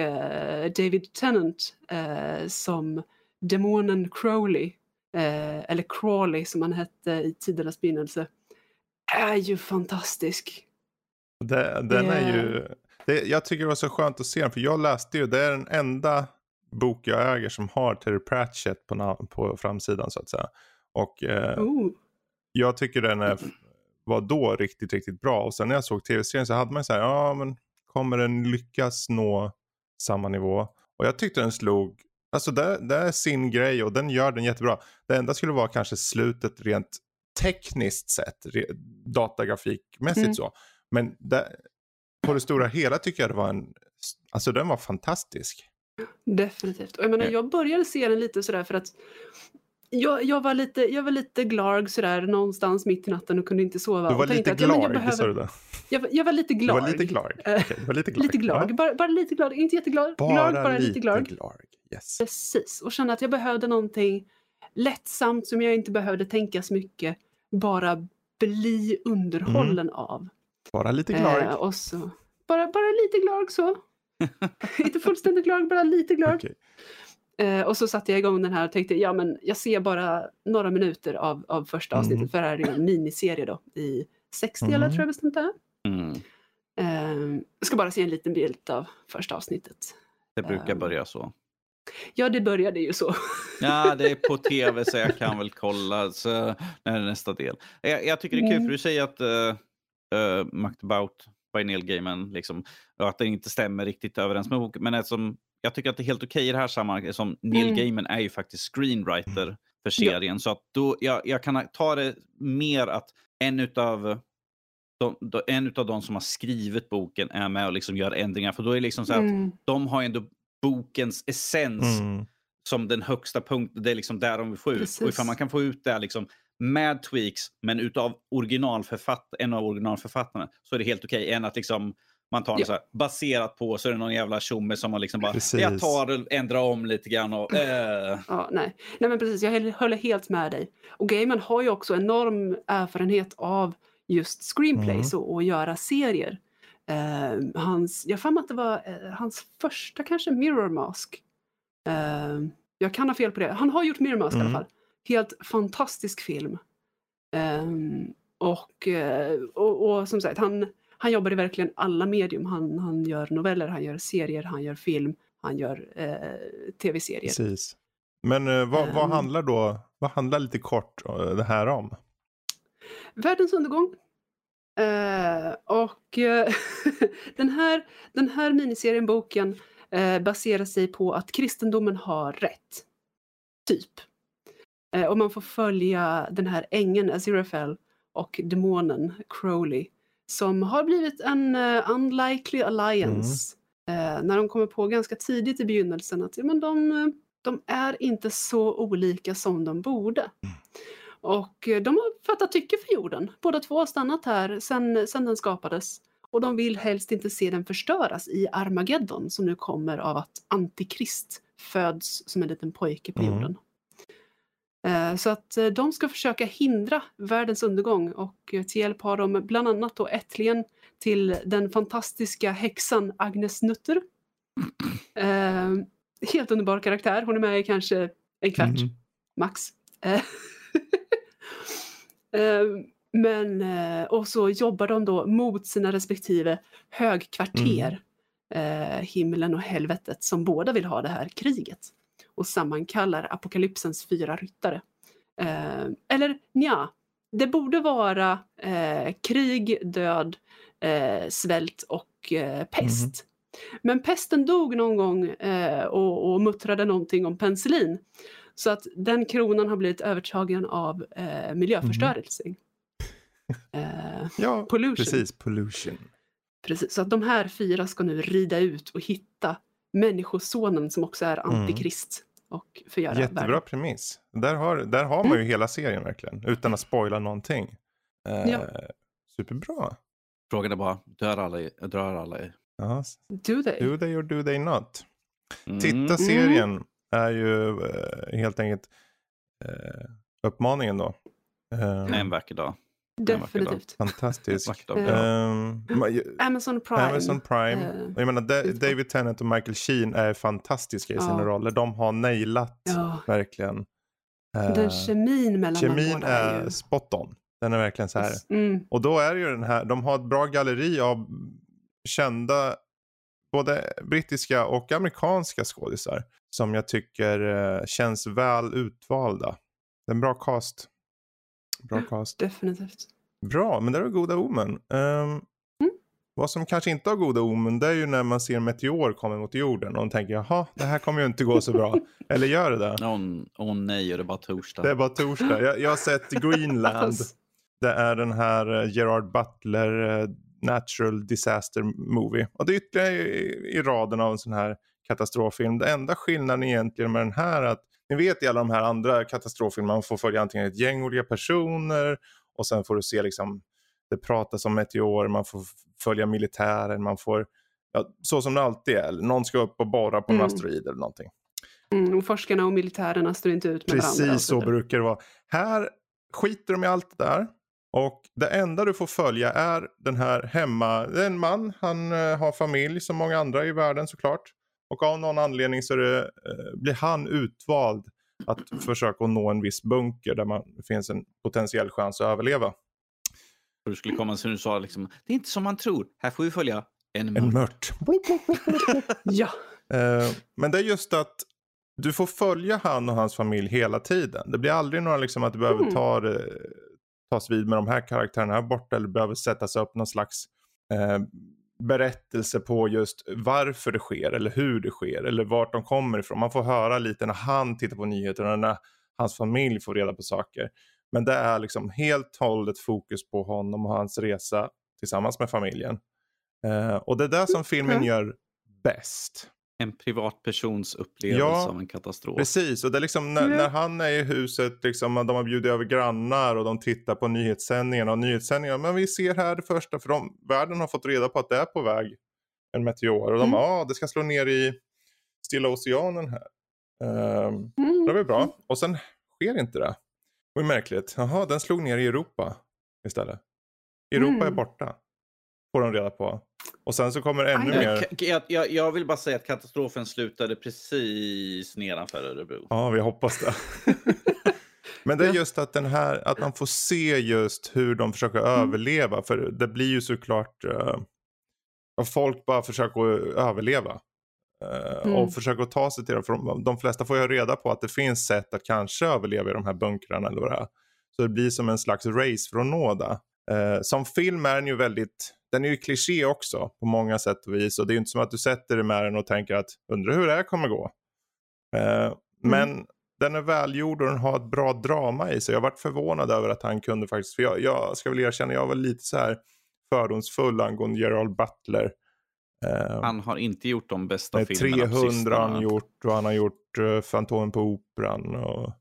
David Tennant som demonen Crowley, eh, eller Crawley som han hette i tidernas begynnelse, är ju fantastisk. Det, den är ju, det, jag tycker det var så skönt att se den, för jag läste ju, det är den enda bok jag äger som har Terry Pratchett på, på framsidan så att säga. Och eh, oh jag tycker den är, var då riktigt, riktigt bra. Och sen när jag såg tv-serien så hade man så här, ja men kommer den lyckas nå samma nivå? Och jag tyckte den slog, alltså det, det är sin grej och den gör den jättebra. Det enda skulle vara kanske slutet rent tekniskt sett, datagrafikmässigt mm. så. Men det, på det stora hela tycker jag det var en, alltså den var fantastisk. Definitivt. Och jag menar, jag började se den lite sådär för att jag, jag, var lite, jag var lite glarg sådär någonstans mitt i natten och kunde inte sova. Du var lite glarg, behöver... sa du det? Jag, jag, var lite glarg. Du var lite glarg? Okay, var lite glarg. lite glarg. Ja. Bara, bara, lite glarg, inte jätteglad. Bara, glarg, bara lite, lite glarg. glarg. Yes. Precis, och kände att jag behövde någonting lättsamt som jag inte behövde tänka så mycket. Bara bli underhållen mm. av. Bara lite glarg. Eh, och så, bara, bara lite glarg så. inte fullständigt glarg, bara lite glarg. Okay. Eh, och så satte jag igång den här och tänkte, ja men jag ser bara några minuter av, av första avsnittet, mm. för det här är ju en miniserie då i 60 mm. tror jag bestämt det mm. eh, Jag ska bara se en liten bild av första avsnittet. Det brukar eh, börja så. Ja, det började ju så. Ja, det är på tv så jag kan väl kolla så, när nästa del. Jag, jag tycker det är kul för du säger att uh, uh, Mactabout by Neil Gaiman, liksom, att det inte stämmer riktigt överens med boken. Men eftersom jag tycker att det är helt okej i det här sammanhanget. Som Neil mm. Gaiman är ju faktiskt screenwriter för serien. Ja. Så att då, jag, jag kan ta det mer att en utav de, de, en av de som har skrivit boken är med och liksom gör ändringar. För då är det liksom så mm. att de har ändå bokens essens mm. som den högsta punkten. Det är liksom där de vill få ut. Precis. Och ifall man kan få ut det liksom med tweaks, men utav originalförfatt en av originalförfattarna, så är det helt okej. Okay, än att liksom man tar ja. så här, baserat på så är det någon jävla tjomme som har liksom bara, precis. jag tar och ändrar om lite grann och... Äh. Ja, nej. nej, men precis, jag håller helt med dig. Och Gaiman har ju också enorm erfarenhet av just screenplays mm. och, och göra serier. Uh, hans, jag har att det var uh, hans första kanske Mirror Mask. Uh, jag kan ha fel på det. Han har gjort Mirror Mask mm. i alla mm. fall. Helt fantastisk film. Um, och, och, och, som sagt, han, han jobbar i verkligen alla medium. Han, han gör noveller, han gör serier, han gör film, han gör eh, tv-serier. Precis. Men eh, vad, vad, ehm. handlar då, vad handlar lite kort eh, det här om? Världens undergång. Eh, och eh, den, här, den här miniserien, boken, eh, baserar sig på att kristendomen har rätt. Typ. och man får följa den här ängeln Aziraphale och demonen Crowley som har blivit en uh, unlikely alliance. Mm. Uh, när de kommer på ganska tidigt i begynnelsen att ja, men de, de är inte så olika som de borde. Mm. Och de har fattat tycke för jorden. Båda två har stannat här sedan sen den skapades. Och de vill helst inte se den förstöras i Armageddon som nu kommer av att Antikrist föds som en liten pojke på mm. jorden. Eh, så att eh, de ska försöka hindra världens undergång och till hjälp har de bland annat då ättlingen till den fantastiska häxan Agnes Nutter. Eh, helt underbar karaktär, hon är med i kanske en kvart, mm. max. Men, och så jobbar de då mot sina respektive högkvarter, mm. himlen och helvetet, som båda vill ha det här kriget och sammankallar apokalypsens fyra ryttare. Eh, eller ja, det borde vara eh, krig, död, eh, svält och eh, pest. Mm. Men pesten dog någon gång eh, och, och muttrade någonting om penicillin. Så att den kronan har blivit övertagen av eh, miljöförstörelse. Mm. ja, pollution. precis. Pollution. Precis, så att de här fyra ska nu rida ut och hitta Människosonen som också är mm. antikrist. Mm. Och förgöra Jättebra världen. premiss. Där har, där har man ju mm. hela serien verkligen. Utan att spoila någonting. Eh, ja. Superbra. Frågan är bara, dör alla, dör alla i? Ja. Do they? Do they or do they not? Mm. Titta serien mm. Är ju eh, helt enkelt eh, uppmaningen då. Eh, en vacker dag. Definitivt. Fantastiskt. um, Amazon Prime. Amazon Prime. Uh, jag menar, David Tennant och Michael Sheen är fantastiska i sina ja. roller. De har nailat ja. verkligen. Uh, den kemin mellan kemin de båda är, är ju... spot on. Den är verkligen så här. Mm. Och då är det ju den här, de har ett bra galleri av kända både brittiska och amerikanska skådisar som jag tycker uh, känns väl utvalda. Det är en bra cast. Bra cast. Definitivt. Bra, men det är goda omen. Um, mm. Vad som kanske inte har goda omen det är ju när man ser en meteor komma mot jorden och man tänker jaha, det här kommer ju inte gå så bra. Eller gör det det? Åh oh, oh, nej, och det är bara torsdag. Det är bara torsdag. Jag, jag har sett Greenland. det är den här uh, Gerard Butler uh, Natural Disaster Movie. Och det är ytterligare i, i raden av en sån här katastroffilm. Det enda skillnaden egentligen med den här är att ni vet i alla de här andra katastroffilmerna, man får följa antingen ett gäng olika personer och sen får du se liksom, det pratas om meteorer, man får följa militären, man får, ja, så som det alltid är, någon ska upp och borra på mm. en asteroid eller någonting. Mm, och forskarna och militärerna står inte ut med Precis varandra. Precis så brukar det vara. Här skiter de i allt det där. Och det enda du får följa är den här hemma, det är en man, han uh, har familj som många andra i världen såklart. Och av någon anledning så det, eh, blir han utvald att försöka nå en viss bunker där man, det finns en potentiell chans att överleva. Du skulle komma så du sa liksom, det är inte som man tror, här får vi följa en mört. En mört. ja. Eh, men det är just att du får följa han och hans familj hela tiden. Det blir aldrig några liksom att du behöver mm. ta, tas vid med de här karaktärerna här borta eller behöver sättas upp någon slags eh, berättelse på just varför det sker eller hur det sker eller vart de kommer ifrån. Man får höra lite när han tittar på nyheterna, när hans familj får reda på saker. Men det är liksom helt hållet fokus på honom och hans resa tillsammans med familjen. Uh, och det är det som filmen mm. gör bäst en privatpersons upplevelse ja, av en katastrof. Precis, och det är liksom när, mm. när, han är i huset, liksom, de har bjudit över grannar och de tittar på nyhetssändningarna. Och nyhetssändningarna, men vi ser här det första, för de, världen har fått reda på att det är på väg en meteor. Och de mm. ah, det ska slå ner i Stilla Oceanen här. Um, mm. Det var bra. Och sen sker inte det. Det var märkligt. Jaha, den slog ner i Europa istället. Europa är mm. borta. Får de reda på. Och sen så kommer ännu Aj, mer. Jag, jag, jag, vill bara säga att katastrofen slutade precis nedanför Örebro. Ja, vi hoppas det. Men det är just att, den här, att man får se just hur de försöker mm. överleva. För det blir ju såklart uh, folk bara försöker överleva. Uh, mm. Och försöker ta sig till det. För de, de flesta får ju reda på att det finns sätt att kanske överleva i de här bunkrarna eller vad det är. Så det blir som en slags race för att nå det. Uh, som film är den ju väldigt den är ju kliché också på många sätt och vis. Och det är ju inte som att du sätter dig med den och tänker att undrar hur det här kommer gå. Uh, mm. Men den är välgjord och den har ett bra drama i sig. Jag varit förvånad över att han kunde faktiskt, för jag, jag ska väl erkänna, jag var lite så här fördomsfull angående Gerald Butler. Eh, Han har inte gjort de bästa nej, filmerna på 300 har sistone. han gjort och han har gjort uh, Fantomen på Operan och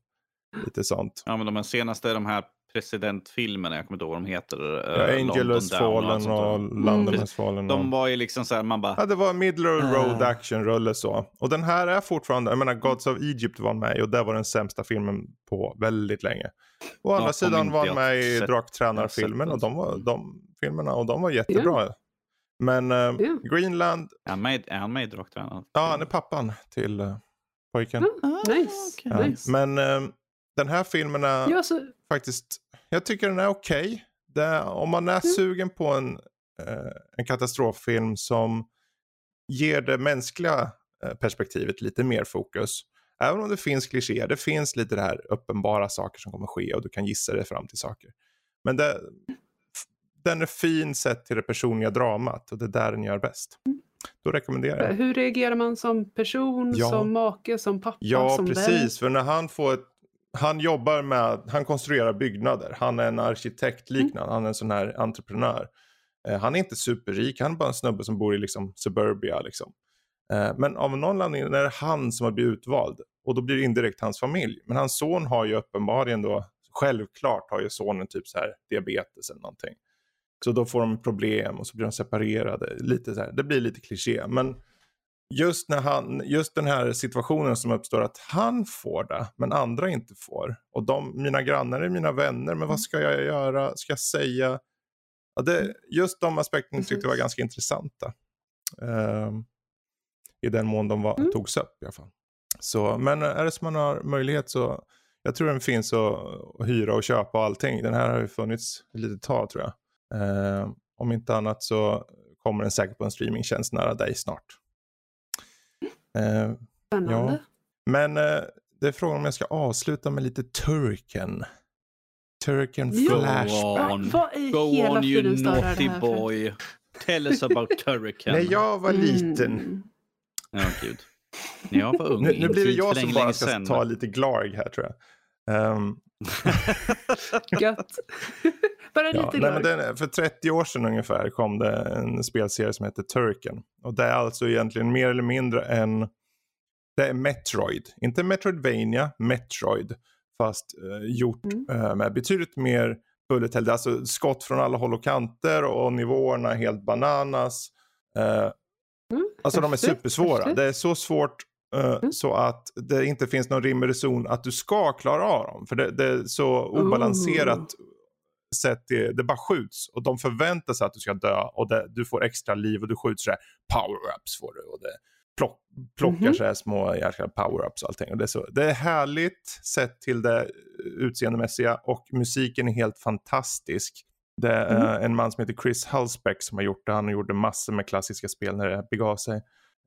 lite sånt. Ja, men de senaste, de här presidentfilmerna, jag kommer inte ihåg vad de heter. Ja, eh, Angel London has och fallen där. och London has fallen. De och... var ju liksom så här, man bara... Ja, det var middle road Ah. action-rulle så. Och den här är fortfarande, jag menar Gods of Egypt var med och det var den sämsta filmen på väldigt länge. Å andra sidan var han med i Draktränarfilmen och de var, de filmerna och de var jättebra. Men eh, Ja. Greenland, Är han med, är han med i Draktränaren? ja han är pappan till uh, pojken. Nice. Ja. nice. Men eh, den här filmen är Ja, så, faktiskt, jag tycker den är okej. Det- Om man är sugen på en, eh, en katastroffilm som ger det mänskliga eh, perspektivet lite mer fokus. Även om det finns klichéer, det finns lite det här uppenbara saker som kommer ske och du kan gissa dig fram till saker. Men det, den är fin sett till det personliga dramat och det är där den gör bäst. Då rekommenderar jag. hur reagerar man som person, Ja. som make, som pappa, Ja, som precis. För när han får ett... Han jobbar med, han konstruerar byggnader. Han är en arkitekt liknande, han är en sån här entreprenör. Eh, han är inte superrik, han är bara en snubbe som bor i liksom suburbia liksom. Eh, men av någon anledning är det han som har blivit utvald. Och då blir det indirekt hans familj. Men hans son har ju uppenbarligen då, självklart har ju sonen typ så här diabetes eller någonting. Så då får de problem och så blir de separerade. Lite så här, det blir lite kliché. Men just, när han, just den här situationen som uppstår att han får det men andra inte får. Och de, mina grannar är mina vänner men vad ska jag göra? Ska jag säga? Ja, det, just de aspekterna tyckte jag var Precis. ganska intressanta. Ehm, I den mån de var, Mm. togs upp i alla fall. Så, men är det som man har möjlighet så jag tror den finns att, hyra och köpa och allting. Den här har ju funnits ett litet tag tror jag. Ehm, om inte annat så kommer den säkert på en streamingtjänst nära dig snart. Ehm, Spännande. men eh, det är frågan om jag ska avsluta med lite Turken. Turken Ja. Flashback. Go on. Go hela on you naughty boy. Tell us about Turrican. När jag var liten. Mm. Ja, gud. När jag var ung. Nu, nu blir det jag som länge, bara ska ta lite Glarg här tror jag. Ehm, Gött. Bara ja, lite nej, den, för 30 år sedan ungefär kom det en spelserie som heter Turken. Och det är alltså egentligen mer eller mindre en... Det är Metroid. Inte Metroidvania, Metroid. Fast eh, gjort Mm. eh, med betydligt mer bullet hell. Det är Alltså skott från alla håll och kanter och nivåerna är helt bananas. Eh, Mm, Alltså de är supersvåra. Det är så svårt eh, Mm. så att det inte finns någon rim och reson att du ska klara av dem. För det, det är så obalanserat sätt. Det, det bara skjuts och de förväntar sig att du ska dö och det, du får extra liv och du skjuts så här power-ups får du. Och det plock, plockar Mhm. så här små jäkla power-ups och allting. Och det, är så, det är härligt sett till det utseendemässiga och musiken är helt fantastisk. Det är Mhm. eh, en man som heter Chris Hulsbeck som har gjort det. Han gjorde massor med klassiska spel när det begav sig.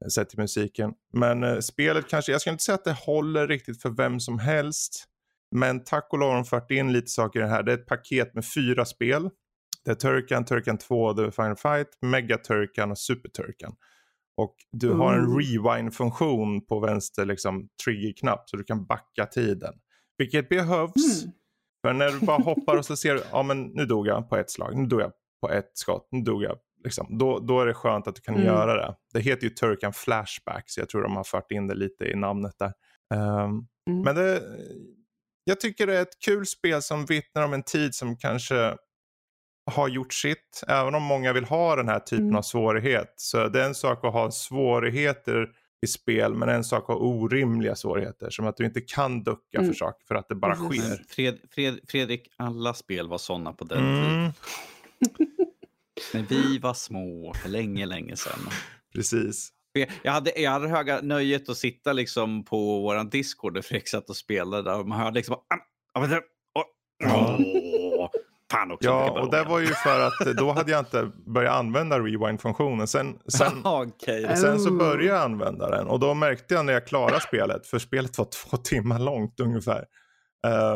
eh, Sett till musiken. Men eh, spelet kanske, jag ska inte säga att det håller riktigt för vem som helst. Men tack och lov har de fört in lite saker i det här. Det är ett paket med fyra spel. Det är Turkan, Turkan 2, The Final Fight, Mega Turkan och Super Turkan. Och du har en Mm. rewind-funktion på vänster liksom, triggerknapp så du kan backa tiden. Vilket behövs. Mm. För när du bara hoppar och så ser du, ja men nu dog jag på ett slag, nu dog jag på ett skott, nu dog jag. Liksom. Då, då är det skönt att du kan Mm. göra det. Det heter ju Turkan Flashback så jag tror de har fört in det lite i namnet där. Mm. Men det, jag tycker det är ett kul spel som vittnar om en tid som kanske har gjort sitt. Även om många vill ha den här typen Mm. av svårighet. Så det är en sak att ha svårigheter i spel men en sak att ha orimliga svårigheter. Som att du inte kan ducka Mm. för saker för att det bara Precis. sker. Fred, Fred, Fredrik, alla spel var sådana på den Mm, tiden. När vi var små, för länge, länge sedan. precis. Jag- hade, jag hade höga nöjet att sitta liksom på våran Discord där Fredrik satt och spelade. Där och man hörde liksom... "Ah, Fan också. Ja, och det ballongar." var ju för att då hade jag inte börjat använda rewind-funktionen. Sen, sen, Okej. sen så började jag använda den och då märkte jag när jag klarade spelet, för spelet var två timmar långt ungefär.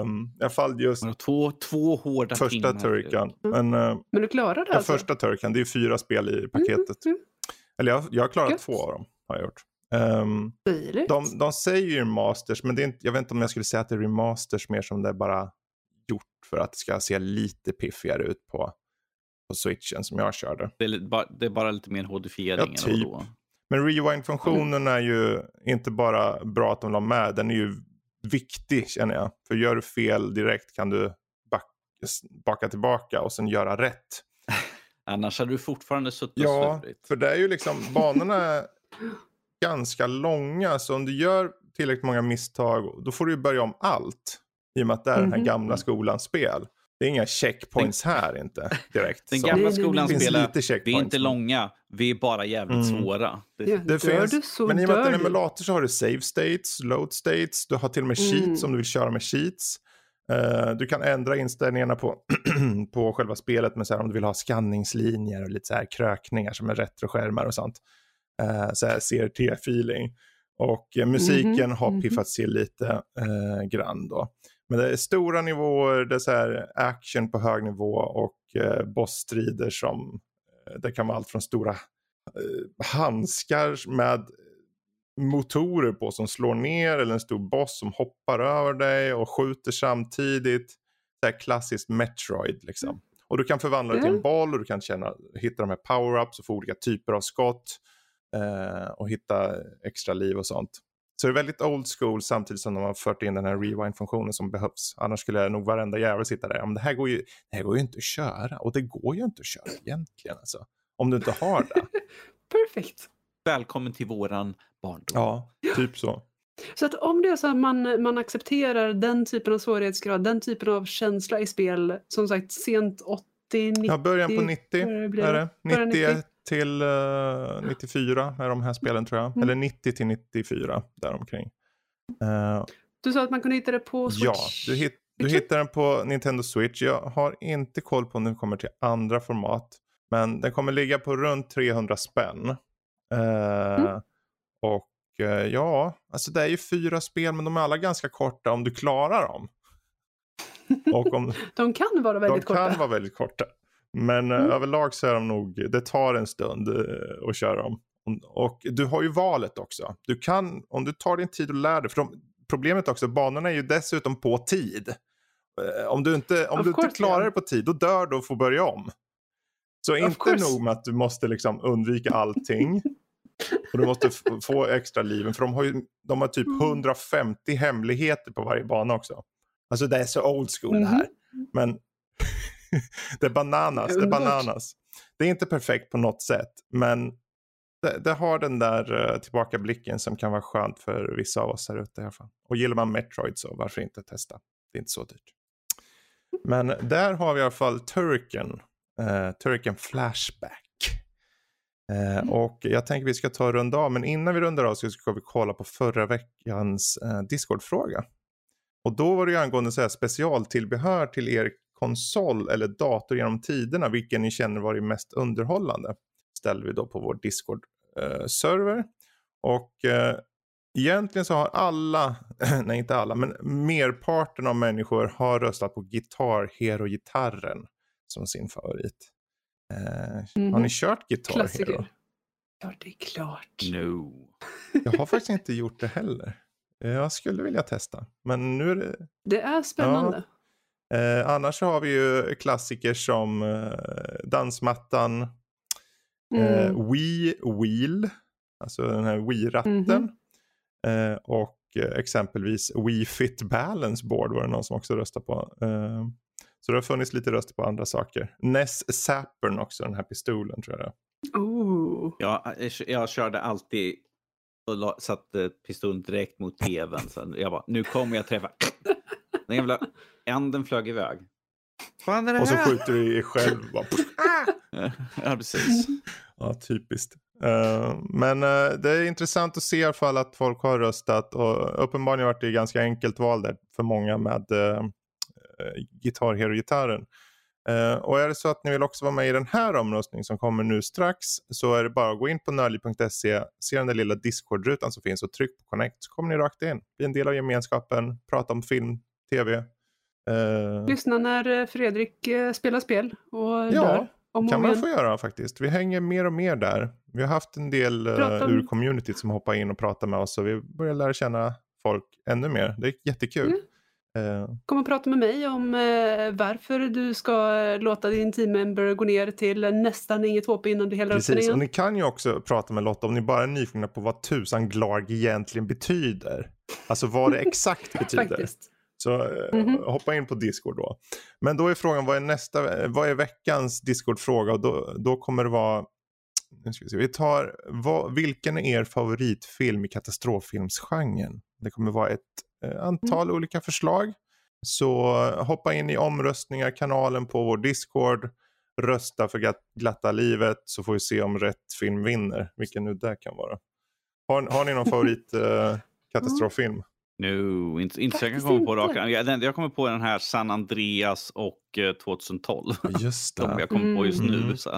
Um, jag fall just Två, två hårda första timmar. turkan. Mm. Men, eh, Men du klarade det ja, alltså? första turkan, det är ju fyra spel i paketet. Mm, Eller jag, jag har klarat Gött. två av dem. Har jag gjort. Stiligt. de, de säger ju remasters, men det är inte, jag vet inte om jag skulle säga att det är remasters mer som det är bara gjort för att det ska se lite piffigare ut på, på switchen som jag körde. Det är, bara, det är bara lite mer hodifiering. Ja, typ. Då. Men rewind-funktionen är ju inte bara bra att de la med, den är ju viktig känner jag. För gör du fel direkt kan du back, baka tillbaka och sen göra rätt. Annars hade du fortfarande suttit och Ja, för det är ju liksom, banorna är ganska långa så om du gör tillräckligt många misstag då får du ju börja om allt. I och med att det är den här Mhm. gamla skolans spel. Det är inga checkpoints här inte direkt. Den så. gamla Nej, nej, skolan nej. Det finns spelar, lite vi är checkpoints. inte långa, vi är bara jävligt Mm. svåra. Det, Ja, Det finns, du så men i och med att det är en emulator så har du save states, load states, du har till och med Mm. cheats om du vill köra med cheats. Eh, du kan ändra inställningarna på, på själva spelet med så här, om du vill ha skanningslinjer och lite så här krökningar som är retroskärmar och sånt. Uh, så här CRT-feeling. Och eh, musiken Mhm, har mhm. piffats till lite eh, grann då. Men det är stora nivåer, det är så här action på hög nivå och uh, bossstrider som det kan vara allt från stora handskar med motorer på som slår ner eller en stor boss som hoppar över dig och skjuter samtidigt. Det här klassiskt Metroid liksom. Och du kan förvandla det till en Mm. boll och du kan känna, hitta de här power-ups och få olika typer av skott. Eh, och hitta extra liv och sånt. Så det är väldigt old school samtidigt som de har fört in den här rewind-funktionen som behövs. Annars skulle nog varenda jävel sitta där. Men det här går ju, det här går ju inte att köra. Och det går ju inte att köra egentligen alltså. Om du inte har det. Perfekt. Välkommen till våran barndom. Ja, typ så. Så att om det är så att man, man accepterar den typen av svårighetsgrad, den typen av känsla i spel, som sagt sent 80, 90, Ja, början på 90 vad blir är det? det. Början 91 till eh, 94 är de här spelen tror jag. Mm. Eller 90 till 94 däromkring. Uh, Du sa att man kunde hitta det på Switch? ja, du, hit, du hittar den på Nintendo Switch. Jag har inte koll på om den kommer till andra format. Men den kommer ligga på runt 300 spänn. Eh, Mm. Och eh, ja, alltså det är ju fyra spel men de är alla ganska korta om du klarar dem. Och om, De kan vara väldigt de kan korta. vara väldigt korta. Men eh, Mm. överlag så är de nog, det tar en stund eh, att köra dem. Och- du har ju valet också. Du kan, om du tar din tid och lär dig, för de, problemet också, banorna är ju dessutom på tid. Om du inte, om Of du inte klarar ja. det på tid, då dör du och får börja om. Så Of inte course. nog med att du måste liksom undvika allting. och du måste få extra liven, för de har ju de har typ Mm. 150 hemligheter på varje bana också. Alltså det är så old school det här. Men det är bananas, det är bananas. Det är inte perfekt på något sätt, men det, det har den där uh, tillbakablicken som kan vara skönt för vissa av oss här ute i alla fall. Och gillar man Metroid så varför inte testa? Det är inte så dyrt. Men där har vi i alla fall Turrican, uh, Turrican Flashback. Eh, Och jag tänker vi ska ta och runda av, men innan vi rundar av så ska vi kolla på förra veckans uh, Discord-fråga. Och då var det ju angående så här specialtillbehör till er konsol eller dator genom tiderna, vilken ni känner varit mest underhållande. Ställde vi då på vår Discord-server. och eh, egentligen så har alla, nej inte alla, men merparten av människor har röstat på Guitar Hero-gitarren som sin favorit. Eh, Har Mhm. ni kört Guitar Hero? Klassiker. Ja, det är klart. No. Jag har faktiskt inte gjort det heller. Jag skulle vilja testa, men nu är det Det är spännande. Eh, annars så har vi ju klassiker som eh, Dansmattan, eh, Mm. Wii Wheel, alltså den här Wii-ratten. Mhm. Eh, och eh, exempelvis Wii Fit Balance Board var det någon som också röstade på. Eh, så det har funnits lite röster på andra saker. Ness Sappern också, den här pistolen tror jag det är. Oh. Jag, körde alltid och la, satte pistolen direkt mot tvn. Så jag bara, nu kommer jag träffa. Den jävla änden flög iväg. Fan är det Och så här? skjuter du i dig själv. Bara, Ja, precis. Ja, typiskt. Eh, men eh, det är intressant att se i alla fall att folk har röstat och uppenbarligen har det ganska enkelt val där för många med uh, Guitar Hero-gitarren. Eh, och är det så att ni vill också vara med i den här omröstningen som kommer nu strax så är det bara att gå in på nördliv.se, se den där lilla Discord-rutan som finns och tryck på connect så kommer ni rakt in. Bli en del av gemenskapen, prata om film, tv. Eh, Lyssna när eh, Fredrik eh, spelar spel och Ja, dör. Om och kan man få göra faktiskt. Vi hänger mer och mer där. Vi har haft en del uh, om- ur communityt som hoppar in och pratar med oss och vi börjar lära känna folk ännu mer. Det är jättekul. Mm. Eh, Kom och prata med mig om eh, varför du ska eh, låta din teammember gå ner till nästan inget HP innan du den precis, och ni kan ju också prata med Lotta om ni bara är nyfikna på vad tusan Glarg egentligen betyder. Alltså vad det exakt betyder. Faktiskt. Så eh, Mhm. hoppa in på Discord då. Men då är frågan, vad är, nästa, vad är veckans Discord-fråga? Och då, då kommer det vara, nu ska vi se, vi tar, vad, vilken är er favoritfilm i katastroffilmsgenren? Det kommer vara ett eh, antal olika förslag. Så eh, hoppa in i omröstningar-kanalen på vår Discord. Rösta för glatt, glatta livet så får vi se om rätt film vinner. Vilken nu det kan vara. Har, har ni någon favorit eh, katastroffilm? No, inte, inte så jag kan komma på raka. Jag, jag kommer på den här San Andreas och eh, 2012. Just De det. jag kommer på just nu. Mm. Så.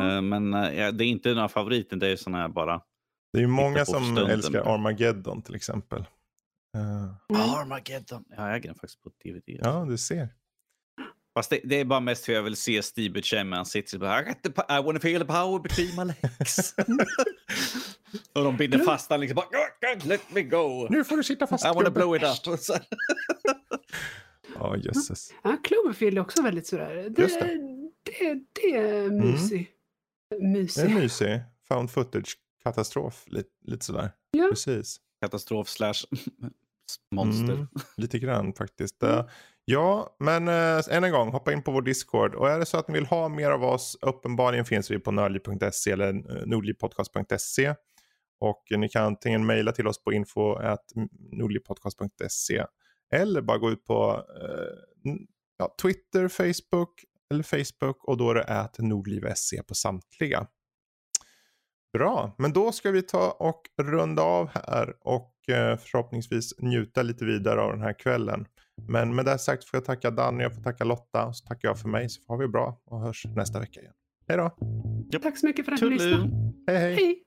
Eh, Men eh, det är inte några favoriter, det är såna här bara... Det är ju många som stunden. älskar Armageddon till exempel. Mm. Armageddon. Ja, jag äger den faktiskt på DVD. ja, du ser. Fast det, det är bara mest för jag vill se Steve Buscemi. Han sitter så bara, I, the, I wanna feel the power between my legs. och de binder fast han liksom bara, "God, God, let me go. Nu får du sitta fast I wanna blow it up. Ja, jösses. Ja, Cloverfield är också väldigt sådär. Det, Just det. Det, det är mysig. Det är Mysig. mysig. Found footage katastrof. Lite, lite sådär. Ja. Precis. Katastrof slash monster. Mm, lite grann faktiskt. Mm. Eh, Ja, men äh, än en gång, hoppa in på vår Discord. Och är det så att ni vill ha mer av oss, uppenbarligen finns vi på nördliv.se eller nordlivpodcast.se. Och ni kan antingen mejla till oss på info.nordlivpodcast.se eller bara gå ut på eh, ja, Twitter, Facebook eller Facebook och då är det at nordliv.se på samtliga. Bra, men då ska vi ta och runda av här och förhoppningsvis njuta lite vidare av den här kvällen. Men med det sagt får jag tacka Danny, jag får tacka Lotta och så tackar jag för mig så får vi bra och hörs nästa vecka igen. Hej då! Tack så mycket för att ni lyssnade. Hej hej! Hej!